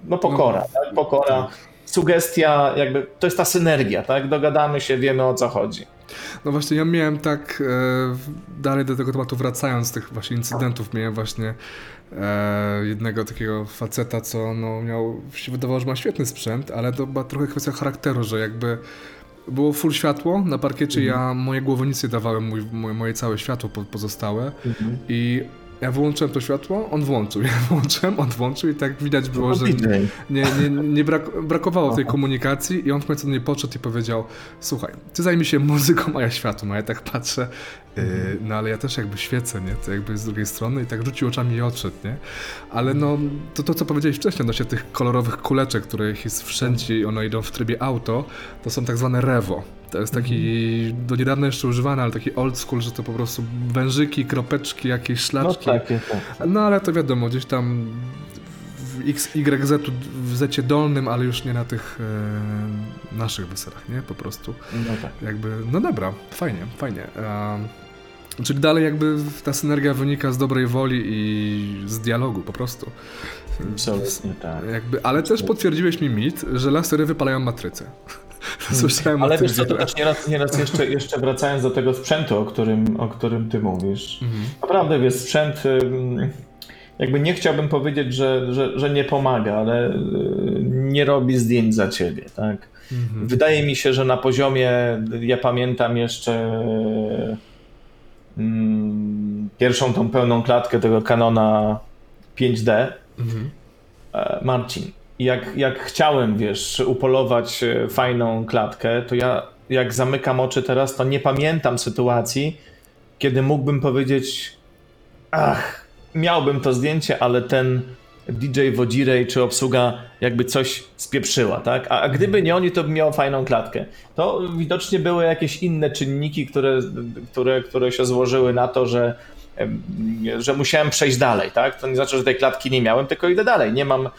no pokora, tak? Pokora, sugestia, jakby to jest ta synergia, tak? Dogadamy się, wiemy o co chodzi. No właśnie, ja miałem tak, e, dalej do tego tematu wracając, tych właśnie incydentów, miałem właśnie e, jednego takiego faceta, co no miał, się wydawało, że ma świetny sprzęt, ale to była trochę kwestia charakteru, że jakby było full światło na parkiecie, ja moje głowonicy dawałem mój, moje, moje całe światło po, pozostałe i ja wyłączyłem to światło, on włączył, ja włączyłem, on włączył i tak widać było, No, że nie, nie, nie brak, brakowało tej komunikacji i on w końcu do mnie podszedł i powiedział słuchaj, ty zajmij się muzyką, a ja światłem, a ja tak patrzę, yy, no ale ja też jakby świecę, nie, to jakby z drugiej strony i tak rzucił oczami i odszedł, nie, ale no to, to co powiedziałeś wcześniej odnośnie tych kolorowych kuleczek, których jest wszędzie i one idą w trybie auto, to są tak zwane rewo. To jest taki do niedawna jeszcze używany, ale taki old school, że to po prostu wężyki, kropeczki, jakieś No szlaczki. tak, tak. No ale to wiadomo, gdzieś tam w X, Y, Z, w zecie dolnym, ale już nie na tych e, naszych weselach, nie? Po prostu. No tak. Jakby, no dobra, fajnie, fajnie. E, czyli dalej jakby ta synergia wynika z dobrej woli i z dialogu po prostu. Absolutnie tak. Jakby, ale też potwierdziłeś mi mit, że lasery wypalają matrycę. Słyszałem Ale wiesz co, to też nieraz, nieraz jeszcze, jeszcze wracając do tego sprzętu, o którym, o którym ty mówisz. Naprawdę, wiesz, sprzęt, jakby nie chciałbym powiedzieć, że, że, że nie pomaga, ale y, nie robi zdjęć za ciebie, tak? Wydaje mi się, że na poziomie, ja pamiętam jeszcze mm, pierwszą tą pełną klatkę tego Canona 5D, Mhm. E, Jak, jak chciałem, wiesz, upolować e, fajną klatkę, to ja jak zamykam oczy teraz, to nie pamiętam sytuacji, kiedy mógłbym powiedzieć, ach, miałbym to zdjęcie, ale ten DJ Wodzirej czy obsługa jakby coś spieprzyła, tak? A, a gdyby nie oni, to by miał fajną klatkę. To widocznie były jakieś inne czynniki, które, które, które się złożyły na to, że że musiałem przejść dalej, tak? To nie znaczy, że tej klatki nie miałem, tylko idę dalej. Nie mam y,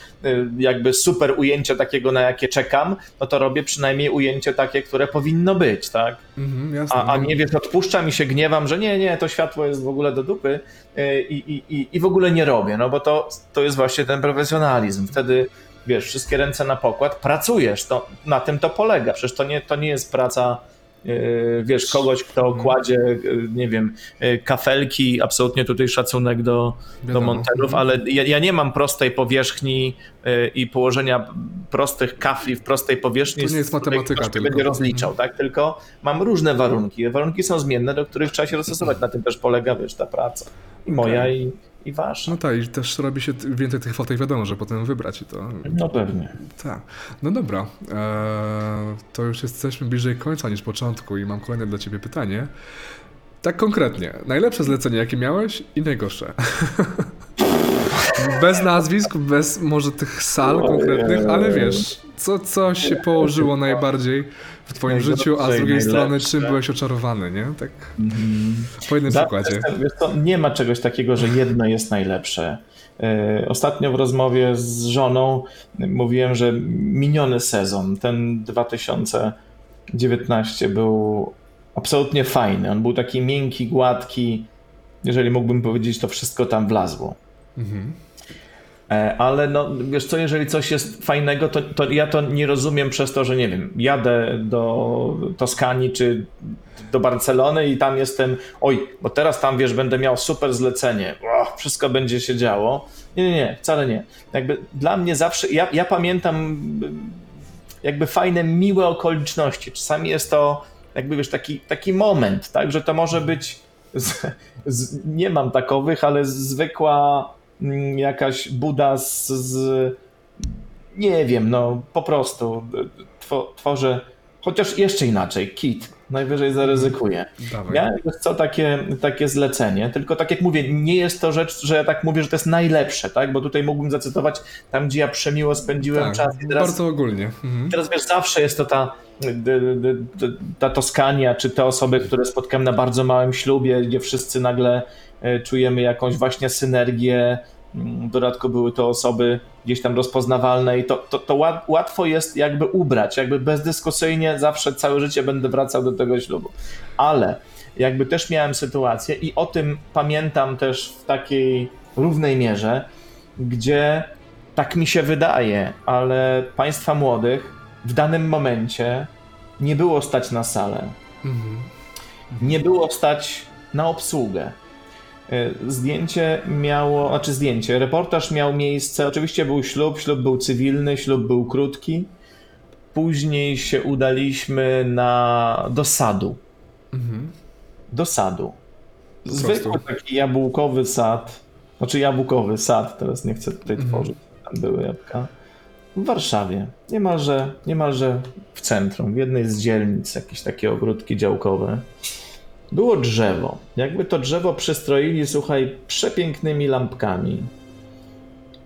jakby super ujęcia takiego, na jakie czekam, no to robię przynajmniej ujęcie takie, które powinno być, tak? Mhm, jasne. A, a nie wiesz, odpuszczam i się gniewam, że nie, nie, to światło jest w ogóle do dupy y, i, i, i, i w ogóle nie robię, no bo to, to jest właśnie ten profesjonalizm. Wtedy wiesz, wszystkie ręce na pokład, pracujesz, to, na tym to polega. Przecież to nie, to nie jest praca, wiesz, kogoś, kto Mhm. kładzie, y, nie wiem, y, kafelki, absolutnie tutaj szacunek do, do monterów, ale ja, ja nie mam prostej powierzchni i położenia prostych kafli w prostej powierzchni, To nie jest matematyka tylko. Mhm. będzie rozliczał, tak? Tylko mam różne warunki. Warunki są zmienne, do których trzeba się dostosować. Na tym też polega, wiesz, ta praca. I moja, i, i wasza. No tak, i też robi się więcej tych fotek, wiadomo, że potem wybrać i to. No pewnie. Tak. No dobra, eee, to już jesteśmy bliżej końca niż początku i mam kolejne dla ciebie pytanie. Tak konkretnie, najlepsze zlecenie jakie miałeś i najgorsze. bez nazwisk, bez może tych sal konkretnych, ale wiesz, co, co się położyło najbardziej w twoim życiu, a z drugiej strony czym byłeś oczarowany, nie? Tak po jednym Zawsze przykładzie. co, nie ma czegoś takiego, że jedno jest najlepsze. E, Ostatnio w rozmowie z żoną mówiłem, że miniony sezon, ten 2019 był absolutnie fajny. On był taki miękki, gładki. Jeżeli mógłbym powiedzieć, to wszystko tam wlazło. Mhm. E, Ale no, wiesz co, jeżeli coś jest fajnego, to, to ja to nie rozumiem przez to, że nie wiem, jadę do Toskanii czy do Barcelony i tam jestem, oj, bo teraz tam wiesz, będę miał super zlecenie, o, wszystko będzie się działo. Nie, nie, nie, wcale nie. Jakby dla mnie zawsze, ja, ja pamiętam jakby fajne, miłe okoliczności. Czasami jest to jakby wiesz, taki, taki moment, tak, że to może być, z, z, nie mam takowych, ale zwykła jakaś Buda z, z nie wiem, no po prostu two, tworzę, chociaż jeszcze inaczej, kit, najwyżej zaryzykuję. Dawaj. Wiesz co takie, takie zlecenie, tylko tak jak mówię, nie jest to rzecz, że ja tak mówię, że to jest najlepsze, tak? Bo tutaj mógłbym zacytować tam, gdzie ja przemiło spędziłem tak, czas. I teraz, bardzo ogólnie. Mhm. teraz wiesz, zawsze jest to ta, ta Toskania, czy te osoby, które spotkałem na bardzo małym ślubie, gdzie wszyscy nagle czujemy jakąś właśnie synergię. Mm, W dodatku były to osoby gdzieś tam rozpoznawalne i to, to, to łat- łatwo jest jakby ubrać, jakby bezdyskusyjnie zawsze całe życie będę wracał do tego ślubu. Ale jakby też miałem sytuację i o tym pamiętam też w takiej równej mierze, gdzie tak mi się wydaje, ale państwa młodych w danym momencie nie było stać na salę, Mhm. nie było stać na obsługę. Y, Zdjęcie miało, znaczy zdjęcie, reportaż miał miejsce, oczywiście był ślub, ślub był cywilny, ślub był krótki. Później się udaliśmy na, do sadu. Mhm. Do sadu. Zwykły taki jabłkowy sad, znaczy jabłkowy sad, teraz nie chcę tutaj Mhm. tworzyć, tam były jabłka. W Warszawie, niemalże, niemalże w centrum, w jednej z dzielnic, jakieś takie ogródki działkowe. Było drzewo. Jakby to drzewo przystroili, słuchaj, przepięknymi lampkami.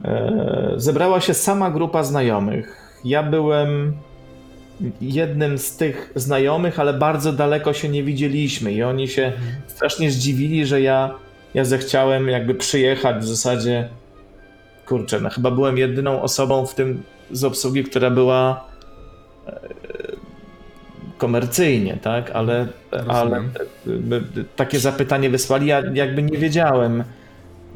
E, zebrała się sama grupa znajomych. Ja byłem jednym z tych znajomych, ale bardzo daleko się nie widzieliśmy i oni się strasznie zdziwili, że ja, ja zechciałem jakby przyjechać w zasadzie. Kurczę, no chyba byłem jedyną osobą w tym z obsługi, która była e, komercyjnie, tak? Ale, ale e, takie zapytanie wysłali. Ja jakby nie wiedziałem,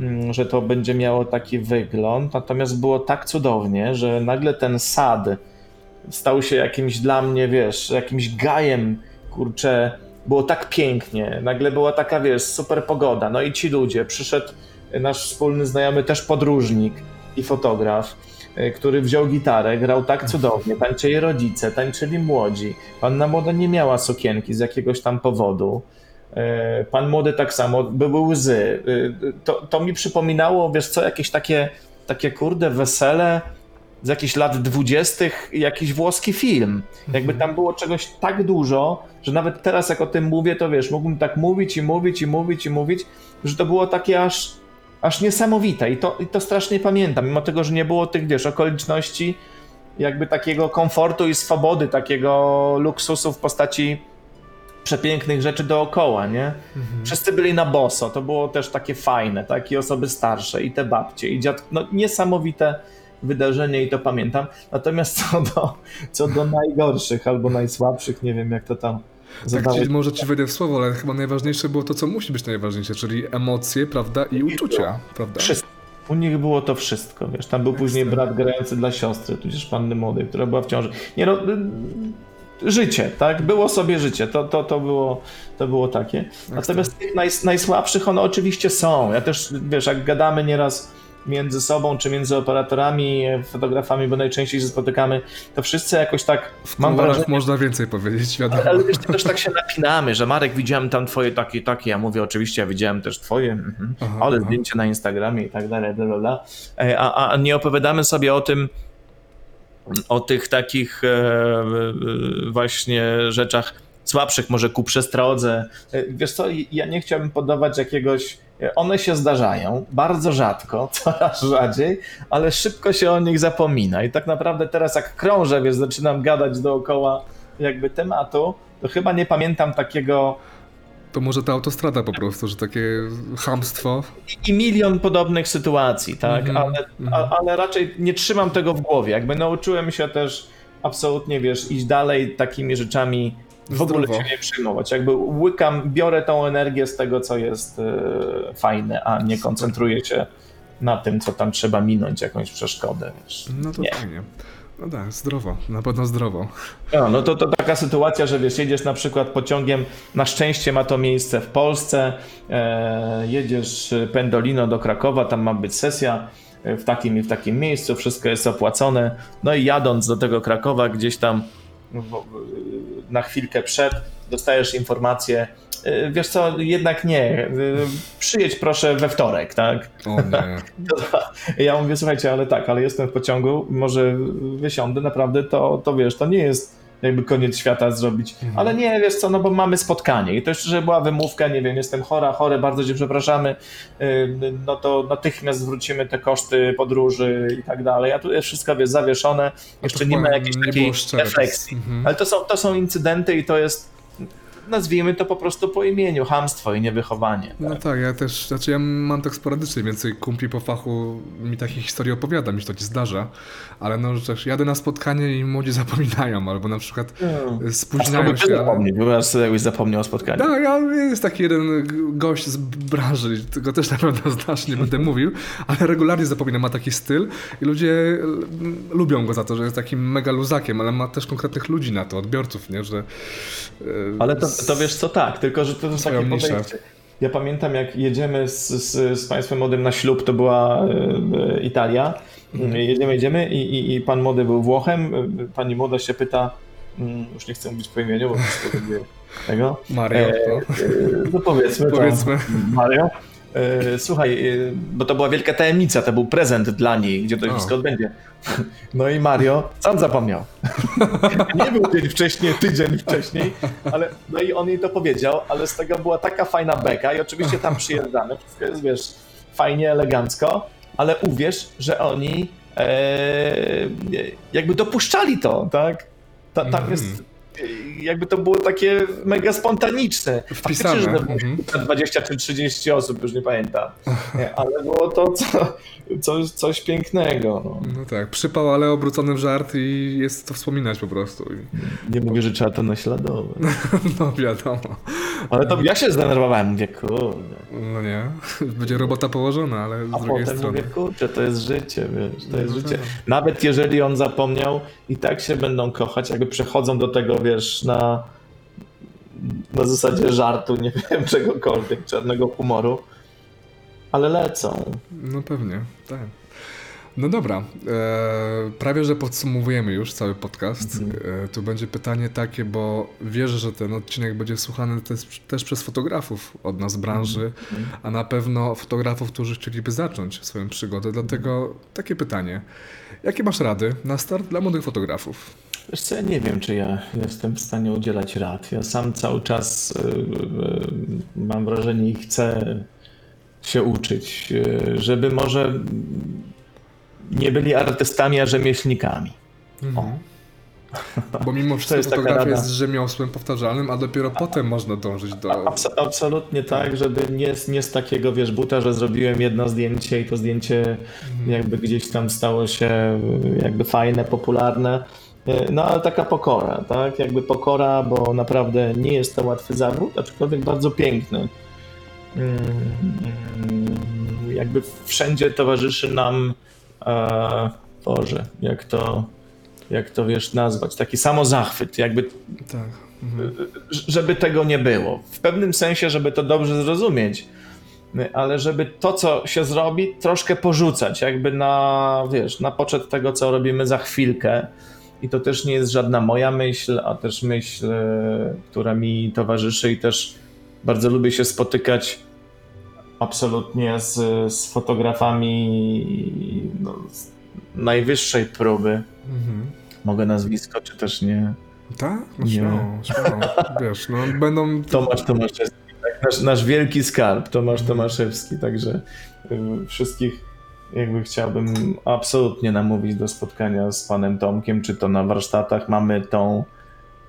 mm, że to będzie miało taki wygląd. Natomiast było tak cudownie, że nagle ten sad stał się jakimś dla mnie, wiesz, jakimś gajem, kurczę, było tak pięknie, nagle była taka, wiesz, super pogoda, no i ci ludzie, przyszedł nasz wspólny znajomy, też podróżnik i fotograf, który wziął gitarę, grał tak cudownie, tańczyli rodzice, tańczyli młodzi, panna młoda nie miała sukienki z jakiegoś tam powodu, Y, pan młody tak samo, były łzy, Y, to, to mi przypominało, wiesz co, jakieś takie, takie kurde wesele, z jakichś lat dwudziestych jakiś włoski film. Jakby tam było czegoś tak dużo, że nawet teraz jak o tym mówię, to wiesz, mógłbym tak mówić i mówić i mówić i mówić, że to było takie aż, aż niesamowite i to, i to strasznie pamiętam, mimo tego, że nie było tych, wiesz, okoliczności jakby takiego komfortu i swobody, takiego luksusu w postaci przepięknych rzeczy dookoła, nie? Wszyscy byli na boso, to było też takie fajne, tak? I osoby starsze, i te babcie, i dziad... No niesamowite wydarzenie i to pamiętam. Natomiast co do, co do najgorszych albo najsłabszych, nie wiem jak to tam Tak może ci wejdę w słowo, ale chyba najważniejsze było to, co musi być najważniejsze, czyli emocje, prawda, i uczucia, prawda? Wszystko. U nich było to wszystko, wiesz. Tam był później brat grający dla siostry, tudzież panny młodej, która była w ciąży. Nie no, y, życie, tak? Było sobie życie, to, to, to, było, to było takie. Natomiast tych naj, najsłabszych one oczywiście są. Ja też, wiesz, jak gadamy nieraz między sobą, czy między operatorami, fotografami, bo najczęściej się spotykamy, to wszyscy jakoś tak, W mam wrażenie, można więcej powiedzieć, wiadomo. ale wiesz, to też tak się napinamy, że Marek, widziałem tam twoje takie, takie. Ja mówię, oczywiście, ja widziałem też twoje, mhm. Aha, ale aha. zdjęcie na Instagramie i tak dalej, bla, bla, bla. E, A, a nie opowiadamy sobie o tym, o tych takich e, właśnie rzeczach słabszych, może ku przestrodze. E, Wiesz co, ja nie chciałbym podawać jakiegoś. e, One się zdarzają, bardzo rzadko, coraz rzadziej, ale szybko się o nich zapomina. I tak naprawdę teraz, jak krążę, wiesz, zaczynam gadać dookoła jakby tematu, to chyba nie pamiętam takiego To może ta autostrada po prostu, że takie chamstwo. i milion podobnych sytuacji, tak? Mhm, ale, mhm. a, ale raczej nie trzymam tego w głowie. Jakby nauczyłem się też absolutnie, wiesz, iść dalej takimi rzeczami, w ogóle się nie przejmować. Jakby łykam, biorę tą energię z tego, co jest e, fajne, a nie koncentruję się na tym, co tam trzeba minąć, jakąś przeszkodę, wiesz. No to Nie. fajnie. No tak, zdrowo, na pewno zdrowo. No, no to, to taka sytuacja, że wiesz, jedziesz na przykład pociągiem, na szczęście ma to miejsce w Polsce, e, jedziesz Pendolino do Krakowa, tam ma być sesja e, w takim i w takim miejscu, wszystko jest opłacone, no i jadąc do tego Krakowa gdzieś tam na chwilkę przed, dostajesz informację, e, wiesz co, jednak nie, e, przyjedź proszę we wtorek, tak? O nie. Ja mówię, słuchajcie, ale tak, ale jestem w pociągu, może wysiądę, naprawdę to, to wiesz, to nie jest jakby koniec świata zrobić, ale nie, wiesz co, no bo mamy spotkanie. I to jeszcze, że była wymówka, nie wiem, jestem chora, chory, bardzo cię przepraszamy, no to natychmiast zwrócimy te koszty podróży i tak dalej, a tu jest wszystko, wiesz, zawieszone, jeszcze nie ma jakiejś takiej refleksji, mhm. ale to są, to są incydenty i to jest, nazwijmy to po prostu po imieniu, hamstwo i niewychowanie. No tak, ja też, znaczy ja mam tak sporadycznie, więcej kumpli po fachu mi takie historie opowiada, mi się to ci zdarza, ale no, też jadę na spotkanie i młodzi zapominają, albo na przykład Hmm. spóźniają się, ale... zapomnieć, bo ja sobie jakbyś zapomniał o spotkaniu. Tak, ale jest taki jeden gość z branży, tego też na pewno znasz, nie będę mówił, ale regularnie zapomina, ma taki styl i ludzie lubią go za to, że jest takim mega luzakiem, ale ma też konkretnych ludzi na to, odbiorców, nie, że... e, Ale to, to wiesz co, tak, tylko że to jest takie podejście. Ja pamiętam jak jedziemy z, z, z państwem młodym na ślub, to była e, Italia, Mhm. jedziemy, jedziemy i, i, i pan młody był Włochem, pani młoda się pyta, mm, już nie chcę mówić po imieniu, bo będzie tego, Mario, E, no. e, no powiedzmy, to Powiedzmy. Mario. E, Słuchaj, e, bo to była wielka tajemnica, to był prezent dla niej, gdzie to O. wszystko odbędzie. No i Mario sam zapomniał. Nie był dzień wcześniej, tydzień wcześniej, ale no i on jej to powiedział, ale z tego była taka fajna beka i oczywiście tam przyjeżdżamy, wszystko jest, wiesz, fajnie, elegancko, ale uwierz, że oni e, jakby dopuszczali to, tak? Ta, tam Mhm. jest jakby to było takie mega spontaniczne. Wpisane, Faktycznie, że mhm. na 20 czy 30 osób, już nie pamiętam. Nie, ale było to co, coś, coś pięknego. No. No tak, przypał, ale obrócony w żart i jest to wspominać po prostu. Nie mówię, że trzeba to naśladować. no wiadomo. Ale to ja się zdenerwowałem, mówię, kurde. No nie, będzie robota położona, ale z A drugiej potem strony. mówię, kurczę, to jest życie, wiesz, to jest No życie. tak. Nawet jeżeli on zapomniał, i tak się będą kochać, jakby przechodzą do tego, wiesz, na, na zasadzie żartu, nie wiem, czegokolwiek, czarnego humoru, ale lecą. No pewnie, tak. No dobra, e, prawie że podsumowujemy już cały podcast. E, tu będzie pytanie takie, bo wierzę, że ten odcinek będzie słuchany też, też przez fotografów od nas branży, a na pewno fotografów, którzy chcieliby zacząć swoją przygodę. Dlatego takie pytanie. Jakie masz rady na start dla młodych fotografów? Wiesz co, ja nie wiem, czy ja jestem w stanie udzielać rad. Ja sam cały czas y, y, mam wrażenie i chcę się uczyć, e, żeby może nie byli artystami, a rzemieślnikami. Mhm. Bo mimo wszystko jest fotografia jest rzemiosłem powtarzalnym, a dopiero potem można dążyć do... Abs- absolutnie tak, żeby nie, z- nie z takiego, wiesz, buta, że zrobiłem jedno zdjęcie i to zdjęcie jakby gdzieś tam stało się y, jakby fajne, popularne. Y, No ale taka pokora, tak? Jakby pokora, bo naprawdę nie jest to łatwy zawód, aczkolwiek bardzo piękny. Mm, Jakby wszędzie towarzyszy nam, e, Boże, jak to, jak to wiesz nazwać, taki samozachwyt, jakby Tak. Mhm. żeby tego nie było. W pewnym sensie, żeby to dobrze zrozumieć, ale żeby to, co się zrobi, troszkę porzucać, jakby na, wiesz, na poczet tego, co robimy za chwilkę. I to też nie jest żadna moja myśl, a też myśl, e, która mi towarzyszy i też bardzo lubię się spotykać absolutnie z, z fotografami no, z najwyższej próby. Mhm. Mogę nazwisko, czy też nie? Tak? No Nie. śmiało, śmiało. Wiesz, no będą... Tomasz Tomaszewski, tak, nasz, nasz wielki skarb, Tomasz Tomaszewski, także y, wszystkich jakby chciałbym absolutnie namówić do spotkania z panem Tomkiem, czy to na warsztatach mamy tą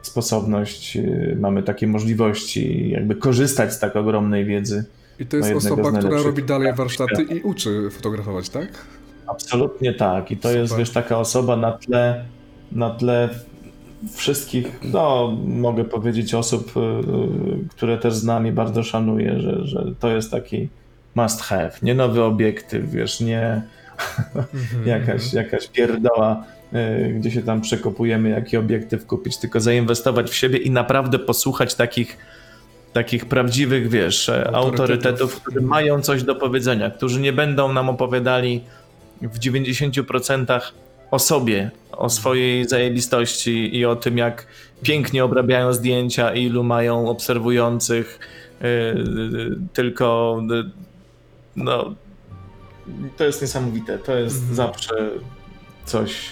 sposobność, y, mamy takie możliwości, jakby korzystać z tak ogromnej wiedzy. I to jest osoba, z która robi dalej warsztaty i uczy fotografować, tak? Absolutnie tak. I to jest, Super. wiesz, taka osoba na tle, na tle wszystkich, no, mogę powiedzieć, osób, y, y, które też znam i bardzo szanuję, że, że to jest taki must have. Nie nowy obiektyw, wiesz, nie Mhm. jakaś, jakaś pierdoła, y, gdzie się tam przekopujemy, jaki obiektyw kupić, tylko zainwestować w siebie i naprawdę posłuchać takich takich prawdziwych, wiesz, e, Autorytetów. autorytetów, którzy mają coś do powiedzenia, którzy nie będą nam opowiadali w 90% o sobie, o swojej zajebistości i o tym, jak pięknie obrabiają zdjęcia, ilu mają obserwujących, yy, tylko yy, no to jest niesamowite. To jest Mhm. zawsze coś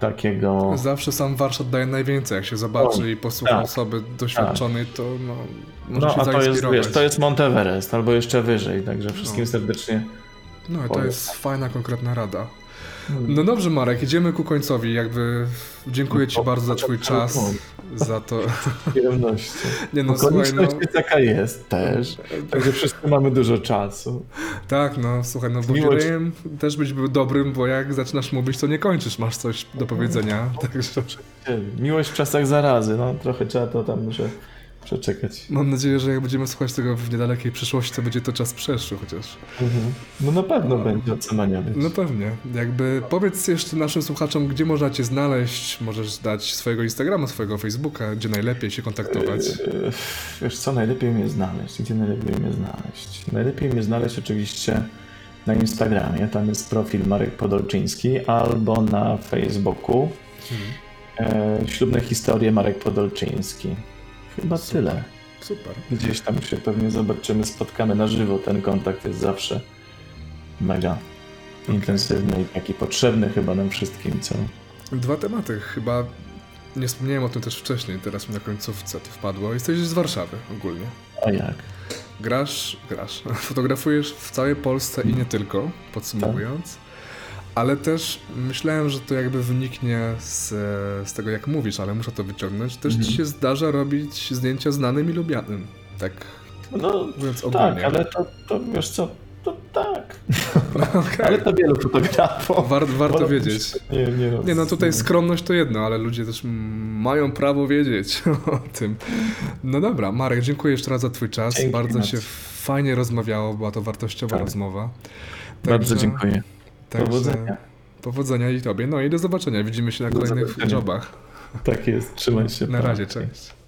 takiego. Zawsze sam warsztat daje najwięcej, jak się zobaczy O, i posłucha tak, osoby doświadczonej, to no, może No się a to jest, wiesz, to jest Monteverest albo jeszcze wyżej, także wszystkim No. serdecznie. No i to powiem. jest fajna, konkretna rada. No dobrze Marek, idziemy ku końcowi, jakby dziękuję Ci No, bardzo za Twój czas, za to, Przyjemności. nie no słuchaj, no, taka jest też, także wszyscy mamy dużo czasu. tak no słuchaj, no Miłość. Włodziejem też być był dobrym, bo jak zaczynasz mówić, to nie kończysz, masz coś do powiedzenia, także Miłość w czasach zarazy, no trochę trzeba to tam że przeczekać. mam nadzieję, że jak będziemy słuchać tego w niedalekiej przyszłości, to będzie to czas przeszły chociaż. Mhm. No na pewno będzie od samania być. No pewnie. Jakby powiedz jeszcze naszym słuchaczom, gdzie można cię znaleźć. Możesz dać swojego Instagrama, swojego Facebooka, gdzie najlepiej się kontaktować. Eee, Wiesz co, najlepiej mnie znaleźć? Gdzie najlepiej mnie znaleźć? Najlepiej mnie znaleźć oczywiście na Instagramie, tam jest profil Marek Podolczyński, albo na Facebooku e, Ślubne historie Marek Podolczyński. Chyba Super. tyle. Super. Gdzieś tam się pewnie zobaczymy, spotkamy na żywo. Ten kontakt jest zawsze mega intensywny i taki potrzebny chyba nam wszystkim, co Dwa tematy. Chyba nie wspomniałem o tym też wcześniej, teraz mi na końcówce to wpadło. Jesteś z Warszawy ogólnie. a jak? Grasz, grasz. Fotografujesz w całej Polsce i nie tylko, podsumowując. Ale też myślałem, że to jakby wyniknie z, z tego, jak mówisz, ale muszę to wyciągnąć. Też Mhm. ci się zdarza robić zdjęcia znanym i lubianym. Tak No mówiąc ogólnie. tak, ale to, to wiesz co, to tak. Okej. Ale to wielu fotografów. War, warto Wolę- wiedzieć. Nie, nie, no, Nie no, tutaj skromność to jedno, ale ludzie też mają prawo wiedzieć o tym. No dobra, Marek, dziękuję jeszcze raz za twój czas. Dzięki Bardzo bardzo. się fajnie rozmawiało, była to wartościowa Tak. rozmowa. Bardzo Także- dziękuję. Także Powodzenia. Powodzenia i tobie. No i do zobaczenia. Widzimy się na Do kolejnych jobach. Tak jest, trzymaj się. Na razie, cześć.